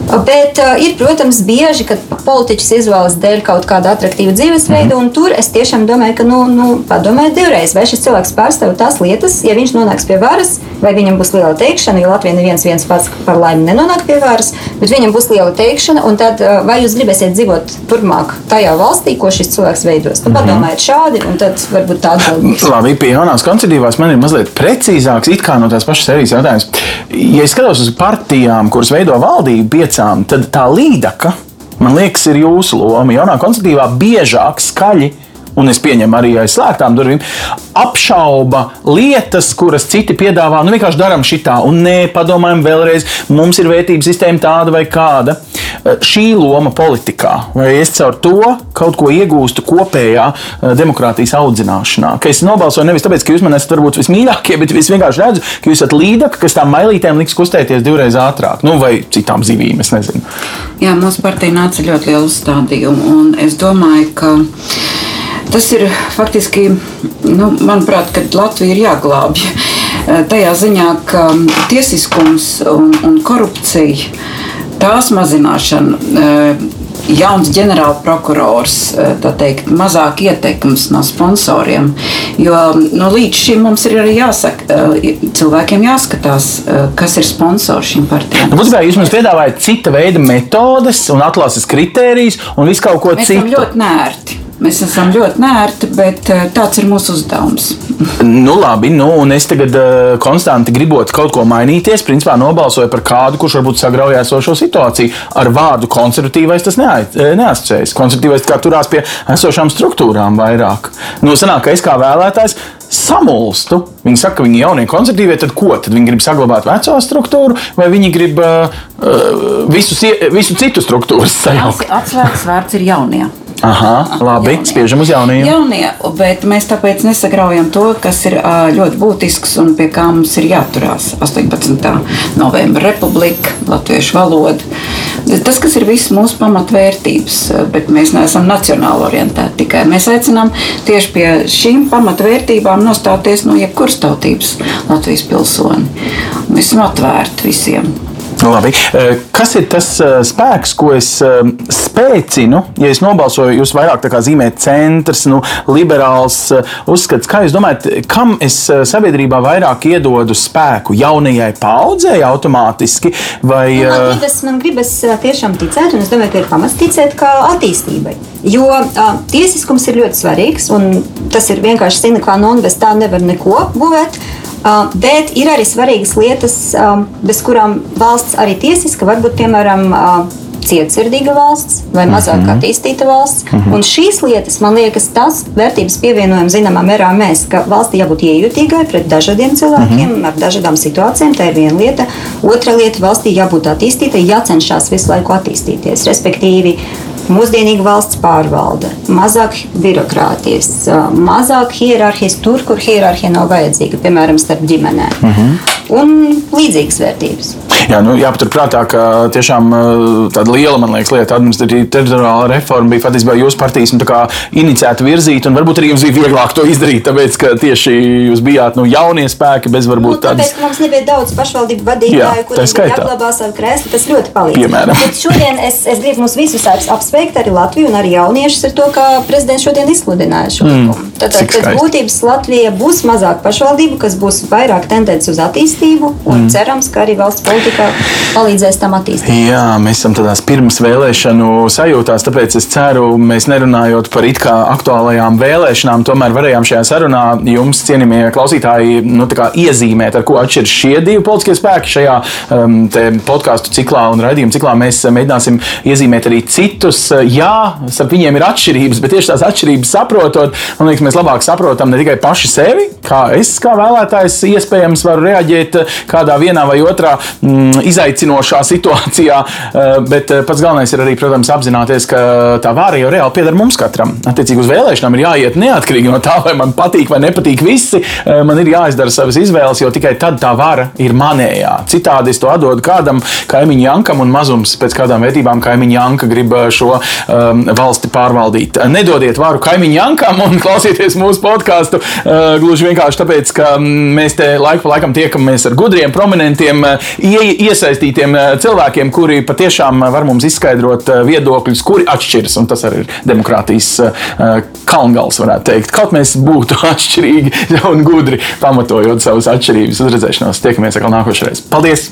Bet uh, ir, protams, bieži, kad politiķis izvēlas dēļ kaut kādu attraktīvu dzīvesveidu, mm. un tur es tiešām domāju, ka, nu, nu padomājiet divreiz, vai šis cilvēks pārstāv tās lietas, ja viņš nonāks pie varas, vai viņam būs liela teikšana, jo Latvijā neviens viens pats par laimi nenonāk pie varas, bet viņam būs liela teikšana, un tad uh, vai jūs gribēsiet dzīvot turpmāk tajā valstī, ko šis cilvēks veidos? Nu, mm. padomājiet šādi, un tad varbūt tā atbildīs. Labi, pie jaunās koncertīvās man ir mazliet precīzāks, it kā no tās pašas sērijas jautājums. Ja es skatos uz partijām, kuras veido valdību piecām, tad tā līdaka, man liekas, ir jūsu loma. Jaunā konservatīvā biežāk skaļi un es pieņemu arī aiz slēgtām durvīm, apšauba lietas, kuras citi piedāvā. Nu, vienkārši darām šitā, un nē, padomājam vēlreiz, mums ir vērtības sistēma tāda vai kāda. Eh, šī loma politikā, vai es caur to kaut ko iegūstu kopējā eh, demokrātijas audzināšanā. Ka es nobalsoju nevis tāpēc, ka jūs man esat varbūt vismīļākie, bet es vienkārši redzu, ka jūs esat līdaka, kas tām mailītēm liks kustēties divreiz ātrāk, nu, vai citām zivīm, es nezinu. Jā, mūsu partija nāca ļoti lielu uzstādījumu, un es domāju, ka Tas ir faktiski, nu, manuprāt, ka Latvija ir jāglābj. Eh, tajā ziņā, ka tiesiskums un, un korupcija, tās mazināšana, eh, jauns ģenerālprokurors, eh, teikt, mazāk ietekmes no sponsoriem. Jo nu, līdz šim mums ir arī jāsaka, cilvēkiem jāskatās, kas ir sponsors šīm partijām. Nu, būtībā jūs mums piedāvājat cita veida metodes un atlases kritērijas un visu kaut ko Mēs citu. Mēs esam ļoti nērti. Mēs esam ļoti nērti, bet eh, tāds ir mūsu uzdevums. nu, labi, nu, un es tagad uh, konstanti gribot kaut ko mainīties. Principā nobalsoju par kādu, kurš varbūt sagrauj esošo situāciju. Ar vārdu konservatīvais tas eh, neasociējas. Konservatīvais kā turās pie esošām struktūrām vairāk. Nu, sanāk, ka es kā vēlētājs samulstu. Viņi saka, ka viņi ir jaunie konservatīvie, tad ko? Tad viņi grib saglabāt veco struktūru, vai viņi grib uh, visu, visu citu struktūru sajaukt? Atsvērts vārds ir jaunie. Aha, labi, jaunie. spiežam uz jauniem. Jaunie, bet mēs tāpēc nesagraujam to, kas ir ļoti būtisks un pie kā mums ir jāturās. 18. novembra republika, latviešu valoda. Tas, kas ir viss mūsu pamatvērtības, bet mēs neesam nacionāli orientēti tikai. Mēs aicinām tieši pie šīm pamatvērtībām nostāties no jebkuras tautības Latvijas pilsoni. Mēs esam atvērti visiem. Labi. Eh, kas ir tas eh, spēks, ko es eh, spēcinu? Ja es nobalsoju, jūs vairāk zīmējat centrs, nu, liberāls uzskats. Kā jūs domājat, kam es sabiedrībā vairāk iedodu spēku? Jaunajai paudzei automātiski? Vai, nu, man, gribas, man gribas tiešām ticēt, un es domāju, ka ir pamats ticēt kā attīstībai. Jo uh, tiesiskums ir ļoti svarīgs, un tas ir vienkārši sina kā non, bez tā nevar neko būvēt. Uh, bet ir arī svarīgas lietas, um, bez kurām valsts arī tiesiska var būt, piemēram, uh, cietsirdīga valsts vai mazāk mm -hmm. attīstīta valsts. Mm -hmm. Un šīs lietas, man liekas, tas vērtības pievienojam zināmā mērā mēs, ka valstī jābūt iejūtīgai pret dažādiem cilvēkiem, mm -hmm. ar dažādām situācijām. Tā ir viena lieta. Otra lieta - valstī jābūt attīstītai, jācenšas visu laiku attīstīties. Respektīvi, mūsdienīga valsts pārvalde, mazāk birokrātijas, mazāk hierarhijas tur, kur hierarhija nav vajadzīga, piemēram, starp ģimenēm. Uh mhm. -huh. Un līdzīgas vērtības. Jā, nu, jāpaturprātā, ka tiešām tāda liela, man liekas, lieta, administratīva teritoriāla reforma bija patiesībā jūsu partijas nu, iniciēta virzīt, un varbūt arī jums bija vieglāk to izdarīt, tāpēc, ka tieši jūs bijāt nu, jaunie spēki, bez varbūt nu, tādas. Tāpēc, mums nebija daudz pašvaldību vadītāju, kuriem jāglabā savu krēslu, tas ļoti palīdz. Piemēram. Bet šodien es, es gribu mums visus apsveikt arī Latviju un arī jauniešus ar to, ka prezidents šodien izsludināja šo mm. Likumu. Tad pēc būtības Latvija būs mazāk pašvaldību, kas būs vairāk tendence uz attīstību, un mm. cerams, ka arī valsts politikā palīdzēs tam attīstīt. Jā, mēs esam tādās pirms vēlēšanu sajūtās, tāpēc es ceru, mēs nerunājot par it kā aktuālajām vēlēšanām, tomēr varējām šajā sarunā jums, cienījamie klausītāji, nu, iezīmēt, ar ko atšķiras šie divi politiskie spēki šajā um, podkāstu ciklā un raidījuma ciklā. Mēs mēģināsim iezīmēt arī citus jā, starp viņiem ir atšķirības, bet tieši tās atšķirības saprotot, man liekas, mēs labāk saprotam ne tikai paši sevi, kā es kā vēlētājs iespējams varu reaģēt kādā vienā vai otrā mm, izaicinošā situācijā, eh, bet eh, pats galvenais ir arī, protams, apzināties, ka tā vāra jau reāli pieder mums katram. Attiecīgi uz vēlēšanām ir jāiet neatkarīgi no tā, vai man patīk vai nepatīk visi. Eh, man ir jāizdara savas izvēles, jo tikai tad tā vara ir manējā. Citādi es to atdodu kādam kaimiņam Jankam un mazums pēc kādām vērtībām kaimiņam Janka grib šo um, valsti pārvaldīt. Nedodiet varu kaimiņu Jankam un klausieties mūsu podkāstu. Uh, gluži vienkārši tāpēc, ka mēs te laiku pa laikam tiekamies ar gudriem, prominentiem, ie, iesaistītiem uh, cilvēkiem, kuri patiešām var mums izskaidrot viedokļus, kuri atšķiras. Un tas arī ir demokrātijas kalngals, varētu teikt. Kaut mēs būtu atšķirīgi un gudri pamatojot savas atšķirības uz redzēšanos. Tiekamies atkal nākošais. Paldies!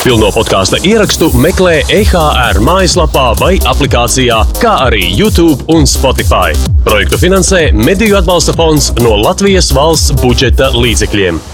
Pilno podkāstu ierakstu meklē EHR mājaslapā vai aplikācijā, kā arī YouTube un Spotify. Projektu finansē Mediju atbalsta fonds no Latvijas valsts budžeta līdzekļiem.